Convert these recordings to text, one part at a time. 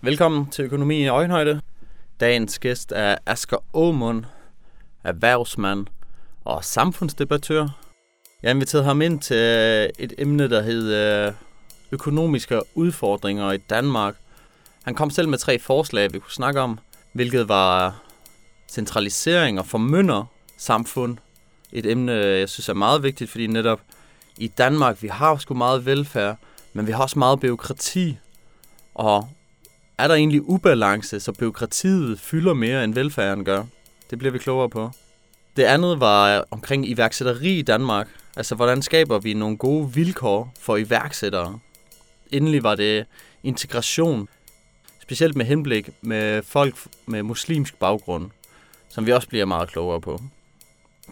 Velkommen til Økonomi i Øjenhøjde. Dagens gæst er Asger Aumund, erhvervsmand og samfundsdebattør. Jeg inviterede ham ind til øh, et emne, der hedder øh, økonomiske udfordringer i Danmark. Han kom selv med tre forslag, vi kunne snakke om, hvilket var centralisering og formynder samfund. Et emne, jeg synes er meget vigtigt, fordi netop i Danmark, vi har sgu meget velfærd, men vi har også meget byråkrati. Og er der egentlig ubalance, så byråkratiet fylder mere end velfærden gør? Det bliver vi klogere på. Det andet var øh, omkring iværksætteri i Danmark. Altså, hvordan skaber vi nogle gode vilkår for iværksættere? Endelig var det integration, specielt med henblik med folk med muslimsk baggrund, som vi også bliver meget klogere på.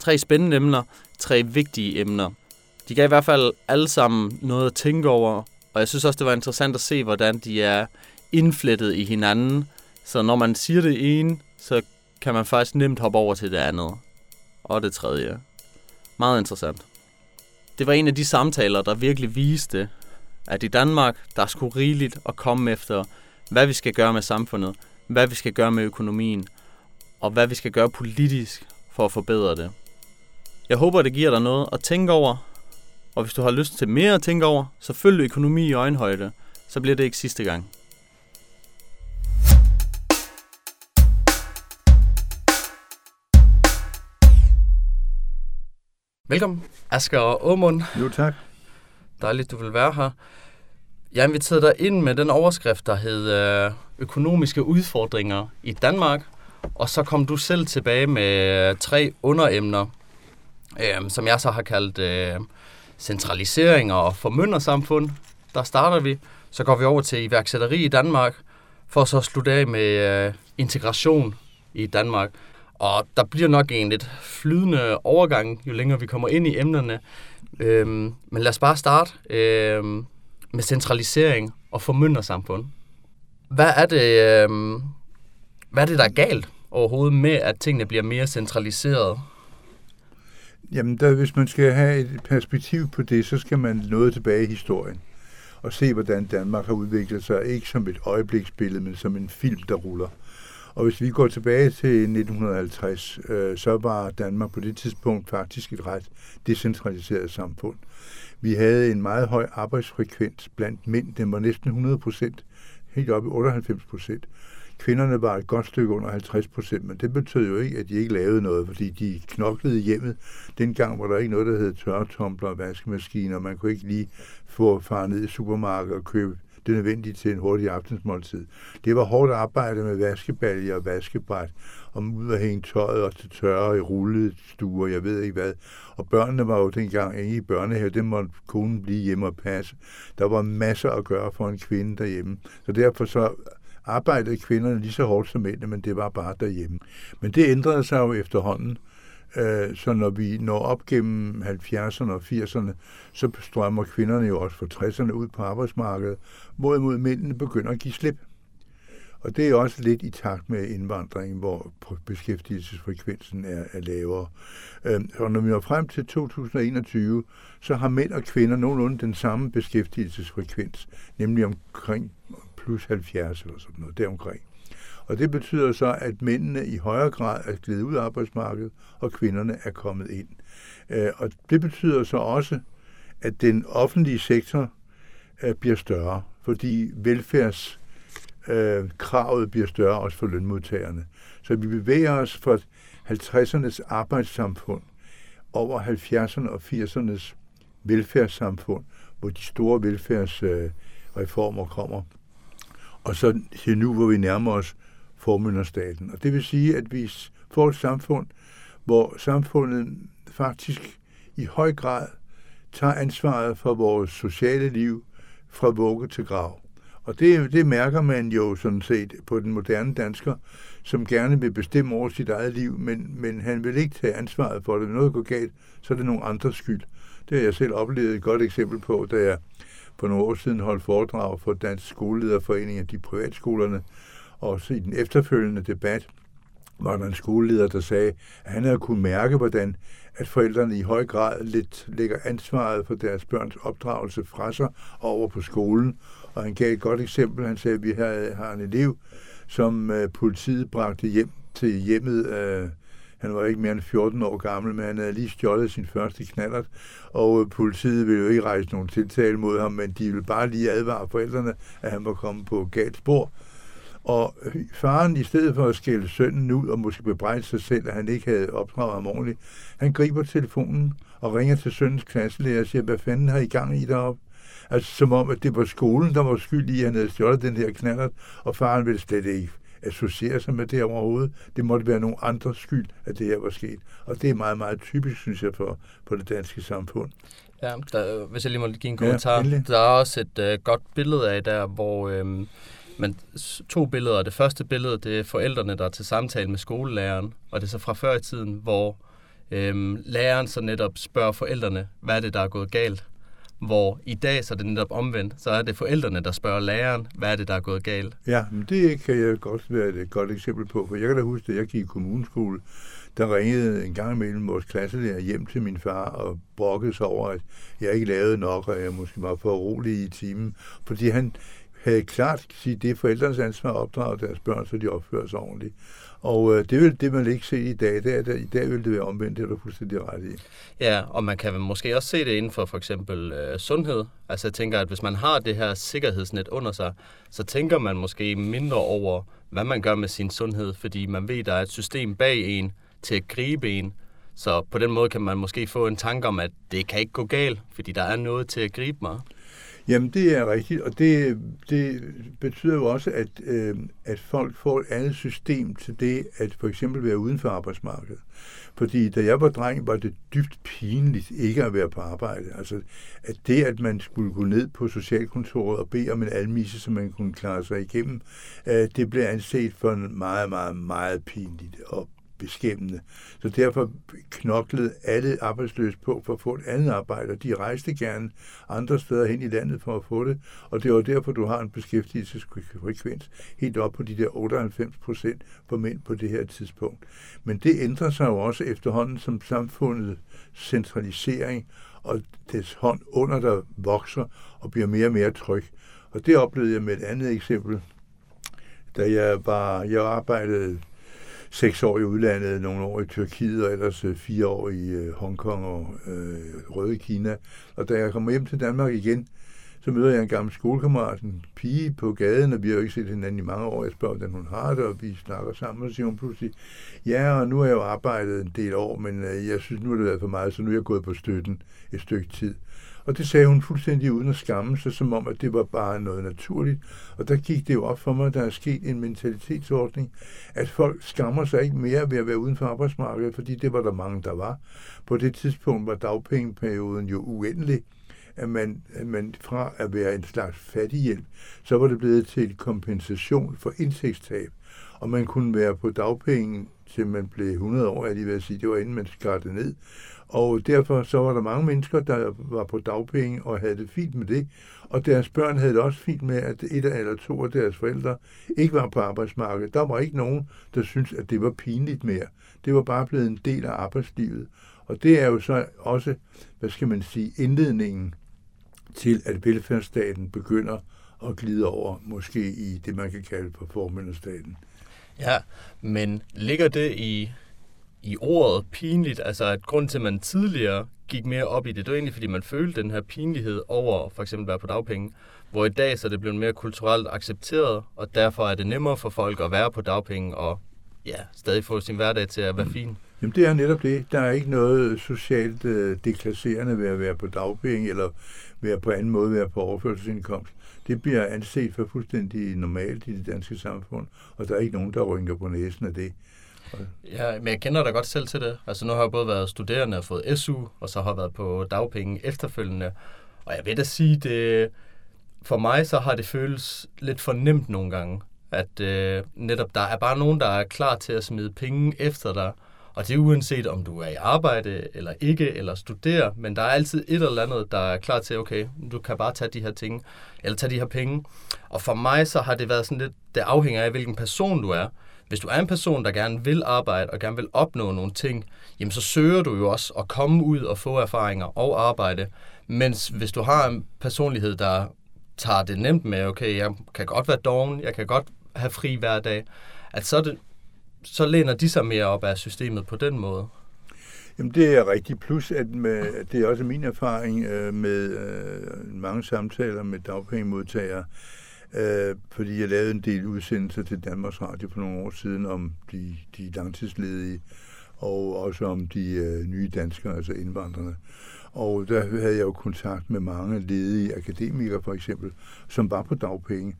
Tre spændende emner, tre vigtige emner. De gav i hvert fald alle sammen noget at tænke over, og jeg synes også, det var interessant at se, hvordan de er indflettet i hinanden. Så når man siger det ene, så kan man faktisk nemt hoppe over til det andet. Og det tredje. Meget interessant. Det var en af de samtaler, der virkelig viste, at i Danmark, der er sgu rigeligt at komme efter, hvad vi skal gøre med samfundet, hvad vi skal gøre med økonomien, og hvad vi skal gøre politisk for at forbedre det. Jeg håber, det giver dig noget at tænke over, og hvis du har lyst til mere at tænke over, så følg økonomi i øjenhøjde, så bliver det ikke sidste gang. Velkommen, Asger og Aumund. Jo, tak. Dejligt, du vil være her. Jeg inviterede dig ind med den overskrift, der hed øh, økonomiske udfordringer i Danmark. Og så kom du selv tilbage med øh, tre underemner, øh, som jeg så har kaldt øh, centralisering og formyndersamfund. Der starter vi. Så går vi over til iværksætteri i Danmark, for så at slutte af med øh, integration i Danmark. Og der bliver nok en lidt flydende overgang, jo længere vi kommer ind i emnerne. Øhm, men lad os bare starte øhm, med centralisering og formyndersamfund. Hvad er det, øhm, hvad er det, der er galt overhovedet med, at tingene bliver mere centraliseret? Jamen, der, hvis man skal have et perspektiv på det, så skal man noget tilbage i historien og se, hvordan Danmark har udviklet sig, ikke som et øjebliksbillede, men som en film, der ruller. Og hvis vi går tilbage til 1950, øh, så var Danmark på det tidspunkt faktisk et ret decentraliseret samfund. Vi havde en meget høj arbejdsfrekvens blandt mænd. Den var næsten 100 procent, helt op i 98 procent. Kvinderne var et godt stykke under 50 procent, men det betød jo ikke, at de ikke lavede noget, fordi de knoklede hjemmet. Dengang var der ikke noget, der hed tørretumbler og vaskemaskiner. Man kunne ikke lige få far ned i supermarkedet og købe det nødvendige til en hurtig aftensmåltid. Det var hårdt arbejde med vaskebalje og vaskebræt, og ud at hænge tøjet og til tørre i rullestuer, jeg ved ikke hvad. Og børnene var jo dengang inde i børnehave, det måtte konen blive hjemme og passe. Der var masser at gøre for en kvinde derhjemme. Så derfor så arbejdede kvinderne lige så hårdt som mændene, men det var bare derhjemme. Men det ændrede sig jo efterhånden. Øh, så når vi når op gennem 70'erne og 80'erne, så strømmer kvinderne jo også fra 60'erne ud på arbejdsmarkedet, hvorimod mændene begynder at give slip. Og det er også lidt i takt med indvandringen, hvor beskæftigelsesfrekvensen er, er lavere. Øh, og når vi når frem til 2021, så har mænd og kvinder nogenlunde den samme beskæftigelsesfrekvens, nemlig omkring plus 70 eller sådan noget, deromkring. Og det betyder så, at mændene i højere grad er glædet ud af arbejdsmarkedet, og kvinderne er kommet ind. Øh, og det betyder så også, at den offentlige sektor øh, bliver større, fordi velfærdskravet øh, bliver større også for lønmodtagerne. Så vi bevæger os fra 50'ernes arbejdssamfund over 70'erne og 80'ernes velfærdssamfund, hvor de store velfærdsreformer kommer. Og så til nu, hvor vi nærmer os formynderstaten. Og det vil sige, at vi får et samfund, hvor samfundet faktisk i høj grad tager ansvaret for vores sociale liv fra vugge til grav. Og det, det mærker man jo sådan set på den moderne dansker, som gerne vil bestemme over sit eget liv, men, men han vil ikke tage ansvaret for det. Når noget går galt, så er det nogen andres skyld. Det har jeg selv oplevet et godt eksempel på, da jeg for nogle år siden holdt foredrag for Dansk Skolelederforening af de privatskolerne, også i den efterfølgende debat var der en skoleleder, der sagde, at han havde kunne mærke, hvordan at forældrene i høj grad lidt lægger ansvaret for deres børns opdragelse fra sig over på skolen, Og han gav et godt eksempel. Han sagde, at vi har, har en elev, som øh, politiet bragte hjem til hjemmet. Øh, han var ikke mere end 14 år gammel, men han havde lige stjålet sin første knallert, og øh, politiet ville jo ikke rejse nogen tiltale mod ham, men de ville bare lige advare forældrene, at han var kommet på galt spor. Og faren, i stedet for at skælde sønnen ud og måske bebrejde sig selv, at han ikke havde opdraget ham ordentligt, han griber telefonen og ringer til sønnens klasselærer og siger, hvad fanden har I gang i deroppe? Altså som om, at det var skolen, der var skyld i, at han havde stjålet den her knallert, og faren ville slet ikke associere sig med det overhovedet. Det måtte være nogle andre skyld, at det her var sket. Og det er meget, meget typisk, synes jeg, for, for det danske samfund. Ja, der, hvis jeg lige må give en kommentar. Ja, der er også et uh, godt billede af der, hvor... Øhm, men to billeder. Det første billede, det er forældrene, der er til samtale med skolelæreren, og det er så fra før i tiden, hvor øhm, læreren så netop spørger forældrene, hvad er det, der er gået galt? Hvor i dag så er det netop omvendt, så er det forældrene, der spørger læreren, hvad er det, der er gået galt? Ja, men det kan jeg øh, godt være et godt eksempel på, for jeg kan da huske, at jeg gik i kommuneskole, der ringede en gang imellem vores klasselærer hjem til min far og brokkede sig over, at jeg ikke lavede nok, og jeg måske var for rolig i timen, fordi han, havde klart sige, det er forældrenes ansvar at opdrage deres børn, så de opfører sig ordentligt. Og øh, det vil det, man ikke se i dag. Det er, der, I dag vil det være omvendt, det er du fuldstændig ret i. Ja, og man kan måske også se det inden for for eksempel øh, sundhed. Altså jeg tænker, at hvis man har det her sikkerhedsnet under sig, så tænker man måske mindre over, hvad man gør med sin sundhed, fordi man ved, der er et system bag en til at gribe en. Så på den måde kan man måske få en tanke om, at det kan ikke gå galt, fordi der er noget til at gribe mig. Jamen, det er rigtigt, og det, det betyder jo også, at, øh, at folk får et andet system til det, at for eksempel være uden for arbejdsmarkedet. Fordi da jeg var dreng, var det dybt pinligt ikke at være på arbejde. Altså, at det, at man skulle gå ned på socialkontoret og bede om en almisse, så man kunne klare sig igennem, øh, det blev anset for meget, meget, meget pinligt og beskæmmende. Så derfor knoklede alle arbejdsløse på for at få et andet arbejde, og de rejste gerne andre steder hen i landet for at få det, og det var derfor, du har en beskæftigelsesfrekvens helt op på de der 98 procent for mænd på det her tidspunkt. Men det ændrer sig jo også efterhånden som samfundet centralisering og dets hånd under der vokser og bliver mere og mere tryg. Og det oplevede jeg med et andet eksempel, da jeg var, jeg arbejdede seks år i udlandet, nogle år i Tyrkiet og ellers øh, fire år i øh, Hongkong og øh, Røde Kina. Og da jeg kommer hjem til Danmark igen, så møder jeg en gammel skolekammerat, en pige på gaden, og vi har jo ikke set hinanden i mange år. Jeg spørger, hvordan hun har det, og vi snakker sammen, og så siger hun pludselig, ja, og nu har jeg jo arbejdet en del år, men øh, jeg synes, nu har det været for meget, så nu er jeg gået på støtten et stykke tid. Og det sagde hun fuldstændig uden at skamme sig, som om, at det var bare noget naturligt. Og der gik det jo op for mig, at der er sket en mentalitetsordning, at folk skammer sig ikke mere ved at være uden for arbejdsmarkedet, fordi det var der mange, der var. På det tidspunkt var dagpengeperioden jo uendelig at man, at man fra at være en slags fattighjælp, så var det blevet til kompensation for indtægtstab. Og man kunne være på dagpenge, til man blev 100 år, er de ved at sige. Det var inden man skar det ned. Og derfor så var der mange mennesker, der var på dagpenge og havde det fint med det. Og deres børn havde det også fint med, at et eller to af deres forældre ikke var på arbejdsmarkedet. Der var ikke nogen, der syntes, at det var pinligt mere. Det var bare blevet en del af arbejdslivet. Og det er jo så også, hvad skal man sige, indledningen til, at velfærdsstaten begynder at glide over, måske i det, man kan kalde for formænderstaten. Ja, men ligger det i i ordet pinligt, altså at grund til, at man tidligere gik mere op i det, det var egentlig, fordi man følte den her pinlighed over for eksempel at være på dagpenge, hvor i dag så er det blevet mere kulturelt accepteret, og derfor er det nemmere for folk at være på dagpenge og ja, stadig få sin hverdag til at være fin. Jamen det er netop det. Der er ikke noget socialt øh, deklasserende ved at være på dagpenge, eller være på anden måde være på overførselsindkomst. Det bliver anset for fuldstændig normalt i det danske samfund, og der er ikke nogen, der rynker på næsen af det. Ja, men jeg kender da godt selv til det. Altså nu har jeg både været studerende og fået SU, og så har jeg været på dagpenge efterfølgende. Og jeg vil da sige, det for mig så har det føles lidt for nemt nogle gange. At øh, netop der er bare nogen, der er klar til at smide penge efter dig. Og det er uanset om du er i arbejde eller ikke, eller studerer, men der er altid et eller andet, der er klar til, okay, du kan bare tage de her ting, eller tage de her penge. Og for mig så har det været sådan lidt, det afhænger af, hvilken person du er. Hvis du er en person, der gerne vil arbejde og gerne vil opnå nogle ting, jamen så søger du jo også at komme ud og få erfaringer og arbejde. Mens hvis du har en personlighed, der tager det nemt med, okay, jeg kan godt være doven, jeg kan godt have fri hver dag, at så, det, så læner de sig mere op af systemet på den måde. Jamen det er rigtigt. plus, at med, det er også min erfaring øh, med øh, mange samtaler med dagpengemodtagere, øh, fordi jeg lavede en del udsendelser til Danmarks Radio for nogle år siden om de, de langtidsledige, og også om de øh, nye danskere, altså indvandrerne. Og der havde jeg jo kontakt med mange ledige akademikere for eksempel, som var på dagpenge.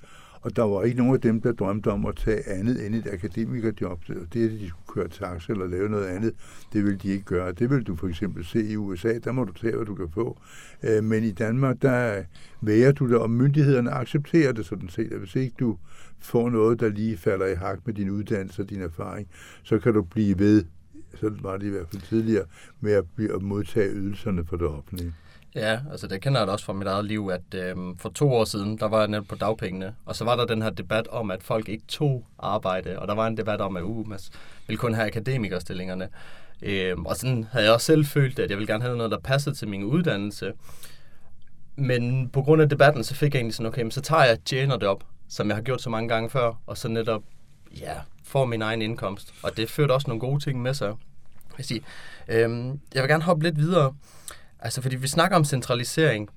Og der var ikke nogen af dem, der drømte om at tage andet end et akademikerjob. Det, at de skulle køre taxa eller lave noget andet, det vil de ikke gøre. Det vil du for eksempel se i USA. Der må du tage, hvad du kan få. Øh, men i Danmark, der værer du det, og myndighederne accepterer det sådan set. At hvis ikke du får noget, der lige falder i hak med din uddannelse og din erfaring, så kan du blive ved sådan var det i hvert fald tidligere, med at, at modtage ydelserne for det offentlige. Ja, altså det kender jeg også fra mit eget liv, at øh, for to år siden, der var jeg netop på dagpengene, og så var der den her debat om, at folk ikke tog arbejde, og der var en debat om, at uh, man ville kun have akademikerstillingerne. Øh, og sådan havde jeg også selv følt, at jeg ville gerne have noget, der passede til min uddannelse. Men på grund af debatten, så fik jeg egentlig sådan, okay, men så tager jeg tjener det op, som jeg har gjort så mange gange før, og så netop, ja, får min egen indkomst. Og det førte også nogle gode ting med sig. Jeg, sige. Øhm, jeg vil gerne hoppe lidt videre. Altså, fordi vi snakker om centralisering,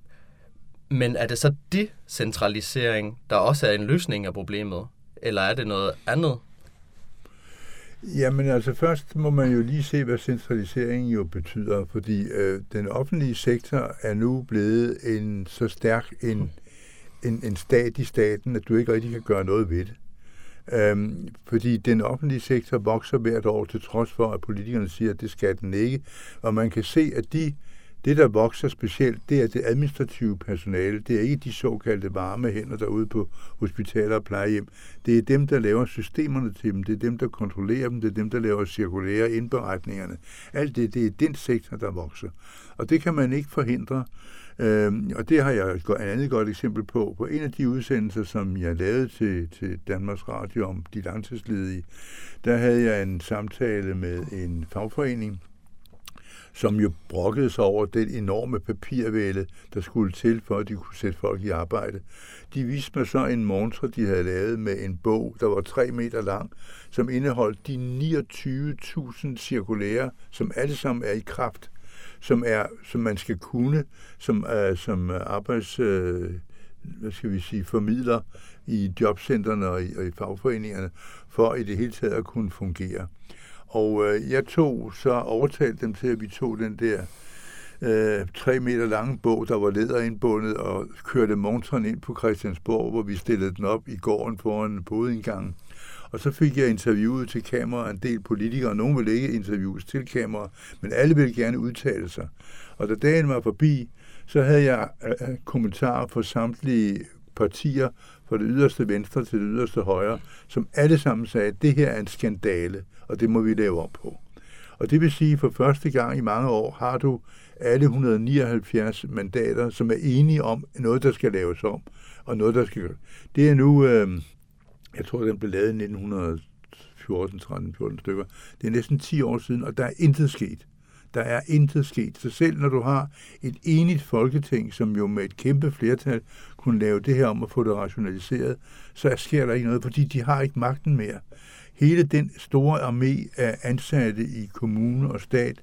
men er det så decentralisering, der også er en løsning af problemet? Eller er det noget andet? Jamen altså først må man jo lige se, hvad centralisering jo betyder, fordi øh, den offentlige sektor er nu blevet en så stærk en, en, en stat i staten, at du ikke rigtig kan gøre noget ved det. Øhm, fordi den offentlige sektor vokser hvert år, til trods for, at politikerne siger, at det skal den ikke. Og man kan se, at de, det, der vokser specielt, det er det administrative personale. Det er ikke de såkaldte varme hænder derude på hospitaler og plejehjem. Det er dem, der laver systemerne til dem. Det er dem, der kontrollerer dem. Det er dem, der laver cirkulære indberetningerne. Alt det, det er den sektor, der vokser. Og det kan man ikke forhindre. Øhm, og det har jeg et andet godt eksempel på. På en af de udsendelser, som jeg lavede til, til Danmarks Radio om de langtidsledige, der havde jeg en samtale med en fagforening, som jo brokkede sig over den enorme papirvæle, der skulle til, for at de kunne sætte folk i arbejde. De viste mig så en montre, de havde lavet med en bog, der var 3 meter lang, som indeholdt de 29.000 cirkulære, som alle sammen er i kraft som er som man skal kunne som uh, som arbejds uh, hvad skal vi sige formidler i jobcentrene og i, og i fagforeningerne for i det hele taget at kunne fungere. Og øh, jeg tog så overtalte dem til at vi tog den der øh, tre meter lange bog, der var lederindbundet, og kørte montren ind på Christiansborg, hvor vi stillede den op i gården foran bådindgangen. Og så fik jeg interviewet til kamera en del politikere. Nogle ville ikke interviews til kamera, men alle ville gerne udtale sig. Og da dagen var forbi, så havde jeg øh, kommentarer fra samtlige partier, fra det yderste venstre til det yderste højre, som alle sammen sagde, at det her er en skandale, og det må vi lave om på. Og det vil sige, at for første gang i mange år har du alle 179 mandater, som er enige om noget, der skal laves om, og noget, der skal... Det er nu øh, jeg tror, den blev lavet i 1914, 13, 14 stykker. Det er næsten 10 år siden, og der er intet sket. Der er intet sket. Så selv når du har et enigt folketing, som jo med et kæmpe flertal kunne lave det her om at få det rationaliseret, så sker der ikke noget, fordi de har ikke magten mere. Hele den store armé af ansatte i kommune og stat,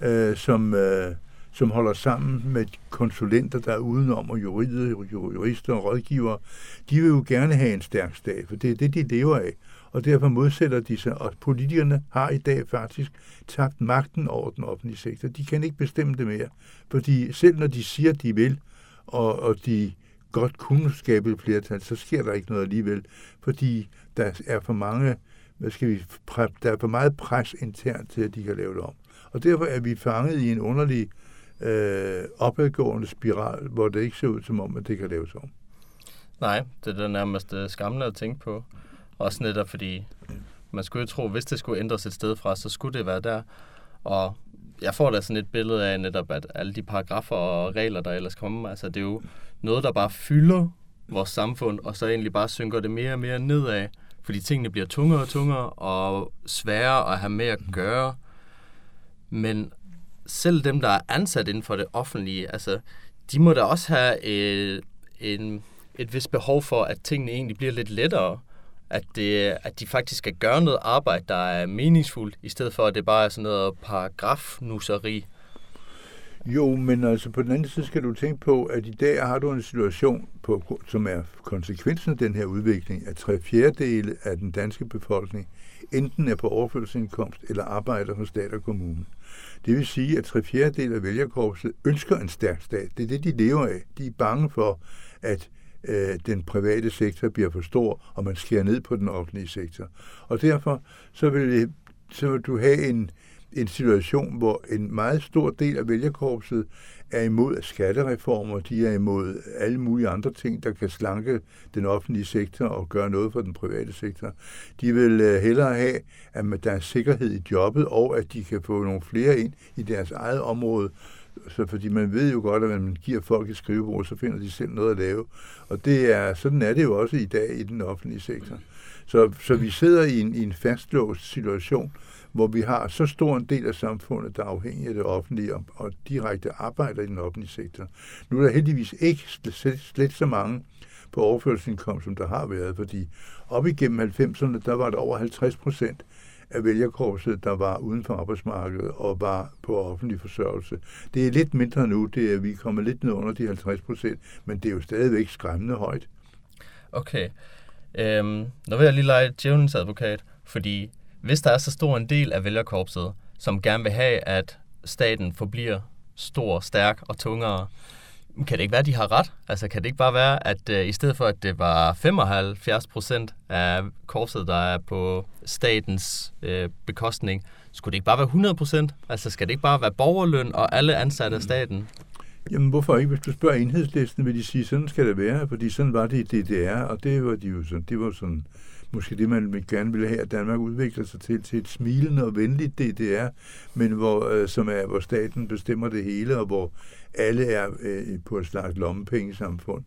øh, som, øh, som holder sammen med konsulenter, der er udenom, og jurister, jurister og rådgivere, de vil jo gerne have en stærk stat, for det er det, de lever af. Og derfor modsætter de sig, og politikerne har i dag faktisk tabt magten over den offentlige sektor. De kan ikke bestemme det mere, fordi selv når de siger, de vil, og, og de godt kunne skabe et flertal, så sker der ikke noget alligevel, fordi der er for mange, hvad skal vi, der er for meget pres internt til, at de kan lave det om. Og derfor er vi fanget i en underlig øh, opadgående spiral, hvor det ikke ser ud som om, at det kan laves om. Nej, det er nærmest uh, skræmmende at tænke på. Også netop fordi, man skulle jo tro, hvis det skulle ændres et sted fra, så skulle det være der. Og jeg får da sådan et billede af netop, at alle de paragrafer og regler, der ellers kommer, altså det er jo noget, der bare fylder vores samfund, og så egentlig bare synker det mere og mere nedad, fordi tingene bliver tungere og tungere og sværere at have med at gøre. Men selv dem, der er ansat inden for det offentlige, altså, de må da også have et, en, et vist behov for, at tingene egentlig bliver lidt lettere. At, det, at de faktisk skal gøre noget arbejde, der er meningsfuldt, i stedet for, at det bare er sådan noget paragrafnusseri. Jo, men altså på den anden side skal du tænke på, at i dag har du en situation, på, som er konsekvensen af den her udvikling, at tre fjerdedele af den danske befolkning enten er på overførselsindkomst eller arbejder hos stat og kommune. Det vil sige, at tre fjerdedele af vælgerkorpset ønsker en stærk stat. Det er det, de lever af. De er bange for, at øh, den private sektor bliver for stor, og man skærer ned på den offentlige sektor. Og derfor så vil, så vil du have en, en situation, hvor en meget stor del af vælgerkorpset er imod skattereformer, de er imod alle mulige andre ting, der kan slanke den offentlige sektor og gøre noget for den private sektor. De vil øh, hellere have, at der er sikkerhed i jobbet, og at de kan få nogle flere ind i deres eget område, så fordi man ved jo godt, at når man giver folk et skrivebord, så finder de selv noget at lave. Og det er, sådan er det jo også i dag i den offentlige sektor. Så, så vi sidder i en, i en fastlåst situation, hvor vi har så stor en del af samfundet, der er afhængig af det offentlige og, og direkte arbejder i den offentlige sektor. Nu er der heldigvis ikke slet, slet så mange på overførselsindkomst, som der har været, fordi op igennem 90'erne, der var der over 50 procent af vælgerkorpset, der var uden for arbejdsmarkedet og var på offentlig forsørgelse. Det er lidt mindre nu, det er, vi kommer lidt ned under de 50 procent, men det er jo stadigvæk skræmmende højt. Okay. Øhm, nu vil jeg lige lege djævelens advokat, fordi hvis der er så stor en del af vælgerkorpset, som gerne vil have, at staten forbliver stor, stærk og tungere, kan det ikke være, at de har ret? Altså, kan det ikke bare være, at uh, i stedet for, at det var 75 procent af korpset, der er på statens uh, bekostning, skulle det ikke bare være 100 procent? Altså, skal det ikke bare være borgerløn og alle ansatte af staten? Jamen, hvorfor ikke? Hvis du spørger enhedslisten, vil de sige, sådan skal det være, fordi sådan var det i DDR, og det var de jo sådan, det var sådan måske det, man gerne ville have, at Danmark udvikler sig til, til et smilende og venligt DDR, men hvor, øh, som er, hvor staten bestemmer det hele, og hvor alle er øh, på et slags lommepengesamfund.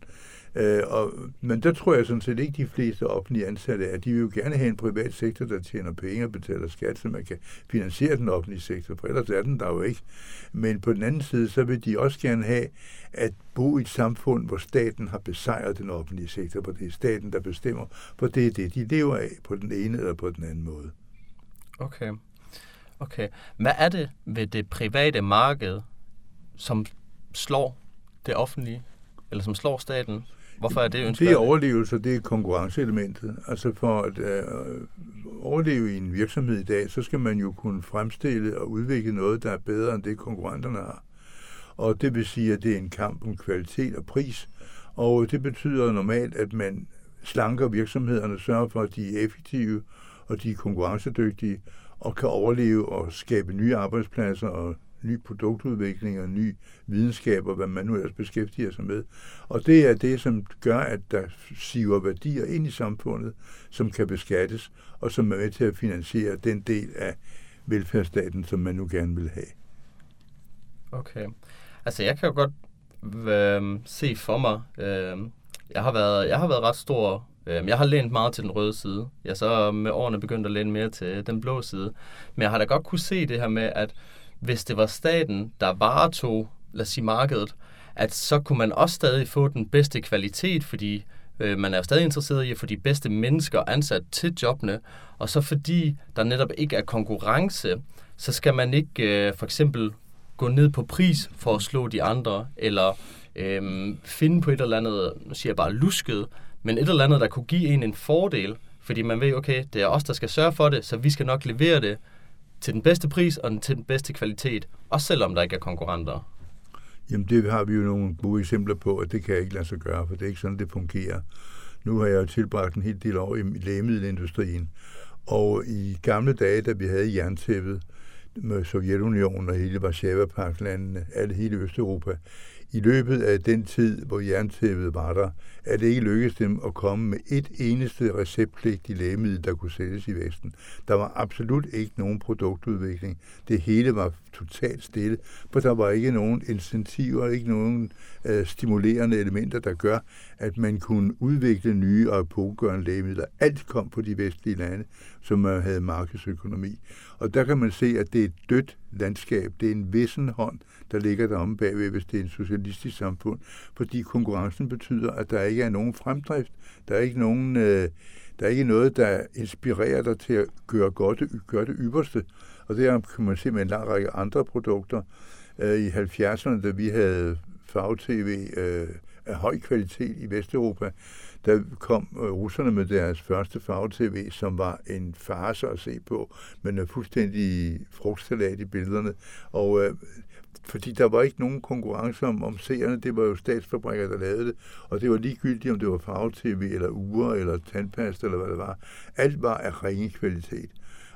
Øh, og, men der tror jeg sådan set ikke, de fleste offentlige ansatte er. De vil jo gerne have en privat sektor, der tjener penge og betaler skat, så man kan finansiere den offentlige sektor, for ellers er den der jo ikke. Men på den anden side, så vil de også gerne have at bo i et samfund, hvor staten har besejret den offentlige sektor, hvor det er staten, der bestemmer, for det er det, de lever af på den ene eller på den anden måde. Okay. Okay. Hvad er det ved det private marked, som slår det offentlige, eller som slår staten? Hvorfor er det ønsket? Det er overlevelse, det er konkurrenceelementet. Altså for at øh, overleve i en virksomhed i dag, så skal man jo kunne fremstille og udvikle noget, der er bedre end det, konkurrenterne har. Og det vil sige, at det er en kamp om kvalitet og pris. Og det betyder normalt, at man slanker virksomhederne, sørger for, at de er effektive og de er konkurrencedygtige og kan overleve og skabe nye arbejdspladser og ny produktudvikling og ny videnskab og hvad man nu ellers beskæftiger sig med. Og det er det, som gør, at der siver værdier ind i samfundet, som kan beskattes, og som er med til at finansiere den del af velfærdsstaten, som man nu gerne vil have. Okay. Altså, jeg kan jo godt øh, se for mig, øh, jeg, har været, jeg har været ret stor øh, jeg har lænt meget til den røde side. Jeg er så med årene begyndt at læne mere til den blå side. Men jeg har da godt kunne se det her med, at hvis det var staten, der varetog, lad os sige markedet, at så kunne man også stadig få den bedste kvalitet, fordi øh, man er jo stadig interesseret i at få de bedste mennesker ansat til jobbene, og så fordi der netop ikke er konkurrence, så skal man ikke øh, for eksempel gå ned på pris for at slå de andre, eller øh, finde på et eller andet, nu siger jeg bare lusket, men et eller andet, der kunne give en en fordel, fordi man ved, okay, det er os, der skal sørge for det, så vi skal nok levere det, til den bedste pris og til den bedste kvalitet, også selvom der ikke er konkurrenter? Jamen det har vi jo nogle gode eksempler på, at det kan jeg ikke lade sig gøre, for det er ikke sådan, det fungerer. Nu har jeg jo tilbragt en hel del år i lægemiddelindustrien, og i gamle dage, da vi havde jerntæppet med Sovjetunionen og hele Varsava-paklandene, alle hele Østeuropa, i løbet af den tid, hvor jerntæppet var der, er det ikke lykkedes dem at komme med et eneste receptpligtigt lægemiddel, der kunne sælges i Vesten. Der var absolut ikke nogen produktudvikling. Det hele var totalt stille, for der var ikke nogen incentiver, ikke nogen øh, stimulerende elementer, der gør, at man kunne udvikle nye og pågørende lægemidler. Alt kom på de vestlige lande, som øh, havde markedsøkonomi. Og der kan man se, at det er et dødt landskab. Det er en vissen hånd, der ligger der om bagved, hvis det er en socialistisk samfund. Fordi konkurrencen betyder, at der ikke er nogen fremdrift. Der er ikke nogen... Øh, der er ikke noget, der inspirerer dig til at gøre, godt, gøre det ypperste. Og det kan man se med en lang række andre produkter. Øh, I 70'erne, da vi havde farve-tv øh, af høj kvalitet i Vesteuropa, der kom øh, russerne med deres første farve-tv, som var en farse at se på, men en fuldstændig frugtsalat i billederne. Og øh, fordi der var ikke nogen konkurrence om, om seerne, det var jo statsfabrikker, der lavede det, og det var ligegyldigt, om det var farve-tv, eller ure, eller tandpasta, eller hvad det var. Alt var af ringe kvalitet.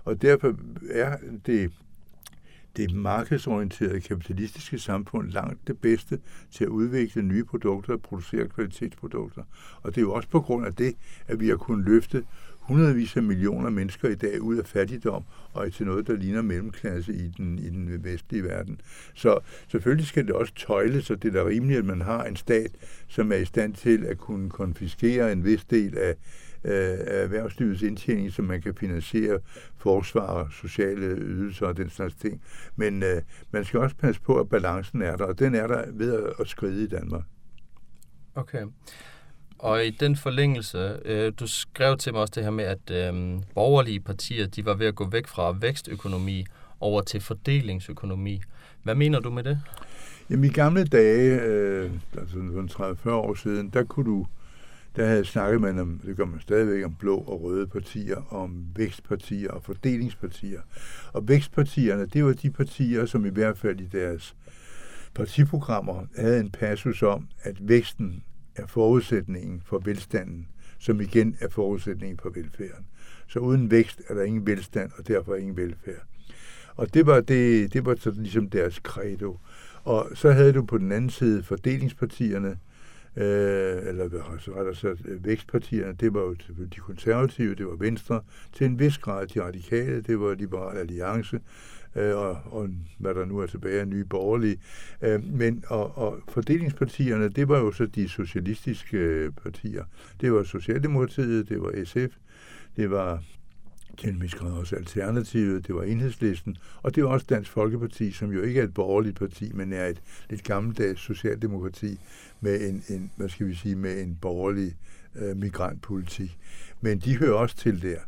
Og derfor er det det markedsorienterede kapitalistiske samfund langt det bedste til at udvikle nye produkter og producere kvalitetsprodukter. Og det er jo også på grund af det, at vi har kunnet løfte hundredvis af millioner mennesker i dag ud af fattigdom og til noget, der ligner mellemklasse i den, i den vestlige verden. Så selvfølgelig skal det også tøjles, og det er da rimeligt, at man har en stat, som er i stand til at kunne konfiskere en vis del af, af erhvervslivets indtjening, så man kan finansiere forsvar, sociale ydelser og den slags ting. Men øh, man skal også passe på, at balancen er der, og den er der ved at skride i Danmark. Okay. Og i den forlængelse, øh, du skrev til mig også det her med, at øh, borgerlige partier, de var ved at gå væk fra vækstøkonomi over til fordelingsøkonomi. Hvad mener du med det? Jamen i gamle dage, øh, altså 30-40 år siden, der kunne du der havde snakket man om, det gør man stadigvæk, om blå og røde partier, om vækstpartier og fordelingspartier. Og vækstpartierne, det var de partier, som i hvert fald i deres partiprogrammer havde en passus om, at væksten er forudsætningen for velstanden, som igen er forudsætningen for velfærden. Så uden vækst er der ingen velstand, og derfor ingen velfærd. Og det var, det, det var så ligesom deres credo. Og så havde du på den anden side fordelingspartierne, øh, eller rettere sagt øh, vækstpartierne, det var jo de konservative, det var Venstre, til en vis grad de radikale, det var Liberal Alliance, øh, og, og hvad der nu er tilbage af nye borgerlige. Øh, men, og, og fordelingspartierne, det var jo så de socialistiske øh, partier. Det var Socialdemokratiet, det var SF, det var den en også Alternativet, det var Enhedslisten, og det var også Dansk Folkeparti, som jo ikke er et borgerligt parti, men er et lidt gammeldags socialdemokrati med en, en hvad skal vi sige, med en borgerlig øh, migrantpolitik. Men de hører også til der.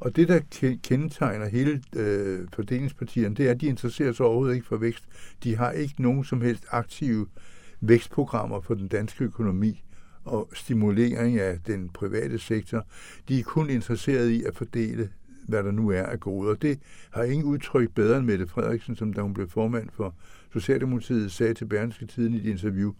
Og det, der kendetegner hele øh, fordelingspartierne, det er, at de interesserer sig overhovedet ikke for vækst. De har ikke nogen som helst aktive vækstprogrammer for den danske økonomi og stimulering af den private sektor. De er kun interesseret i at fordele hvad der nu er af Og Det har ingen udtryk bedre end Mette Frederiksen, som da hun blev formand for Socialdemokratiet, sagde til Berlingske Tiden i et interview.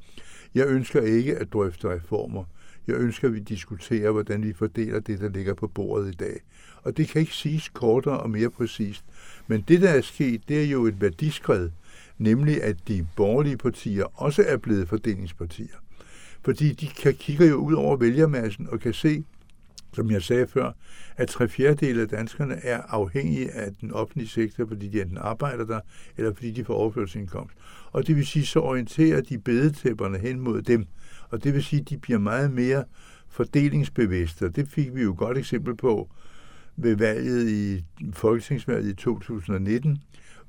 Jeg ønsker ikke at drøfte reformer. Jeg ønsker, at vi diskuterer, hvordan vi fordeler det, der ligger på bordet i dag. Og det kan ikke siges kortere og mere præcist. Men det, der er sket, det er jo et værdiskred, nemlig at de borgerlige partier også er blevet fordelingspartier. Fordi de kan, kigger jo ud over vælgermassen og kan se, som jeg sagde før, at tre fjerdedele af danskerne er afhængige af den offentlige sektor, fordi de enten arbejder der, eller fordi de får overførselsindkomst. Og det vil sige, så orienterer de bedetæpperne hen mod dem. Og det vil sige, at de bliver meget mere fordelingsbevidste. Og det fik vi jo et godt eksempel på ved valget i Folketingsvalget i 2019,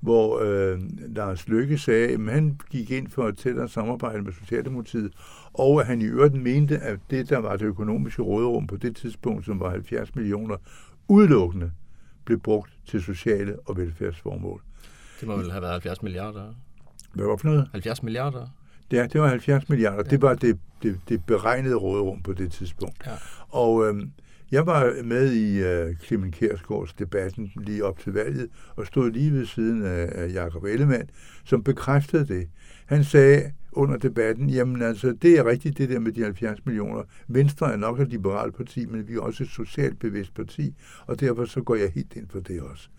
hvor øh, Lars Løkke sagde, at han gik ind for et tættere samarbejde med Socialdemokratiet, og at han i øvrigt mente, at det, der var det økonomiske råderum på det tidspunkt, som var 70 millioner, udelukkende blev brugt til sociale og velfærdsformål. Det må vel have været 70 milliarder? Hvad var for noget? 70 milliarder? Ja, det var 70 milliarder. Ja. Det var det, det, det beregnede råderum på det tidspunkt. Ja. Og øh, jeg var med i uh, Clement Kærsgaards debatten lige op til valget, og stod lige ved siden af, af Jakob Ellemann, som bekræftede det. Han sagde under debatten, jamen altså, det er rigtigt det der med de 70 millioner. Venstre er nok et liberalt parti, men vi er også et socialt bevidst parti, og derfor så går jeg helt ind for det også.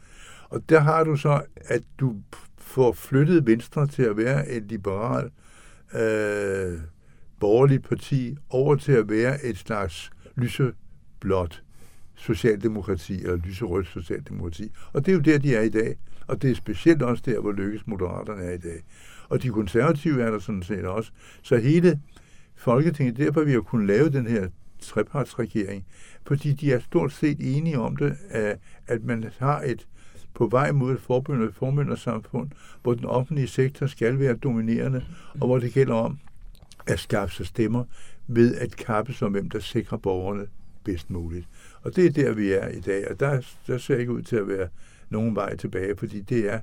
Og der har du så, at du får flyttet Venstre til at være et liberal øh, borgerligt parti over til at være et slags lyse blåt socialdemokrati, eller lyserødt socialdemokrati. Og det er jo der, de er i dag. Og det er specielt også der, hvor lykkes moderaterne er i dag. Og de konservative er der sådan set også. Så hele Folketinget, derfor vi har kunnet lave den her trepartsregering, fordi de er stort set enige om det, at man har et på vej mod et forbundet formyndersamfund, hvor den offentlige sektor skal være dominerende, og hvor det gælder om at skaffe sig stemmer ved at kappes om, hvem der sikrer borgerne bedst muligt. Og det er der, vi er i dag, og der, der ser ikke ud til at være nogen vej tilbage, fordi det er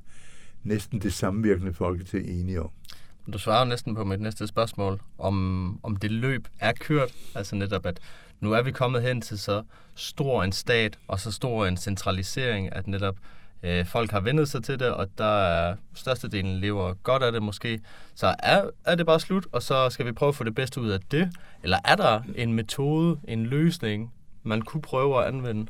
næsten det samvirkende folketing enige om. Du svarer næsten på mit næste spørgsmål, om, om det løb er kørt, altså netop at nu er vi kommet hen til så stor en stat og så stor en centralisering, at netop øh, folk har vendet sig til det, og der er størstedelen lever godt af det måske. Så er, er det bare slut, og så skal vi prøve at få det bedste ud af det? Eller er der en metode, en løsning, man kunne prøve at anvende?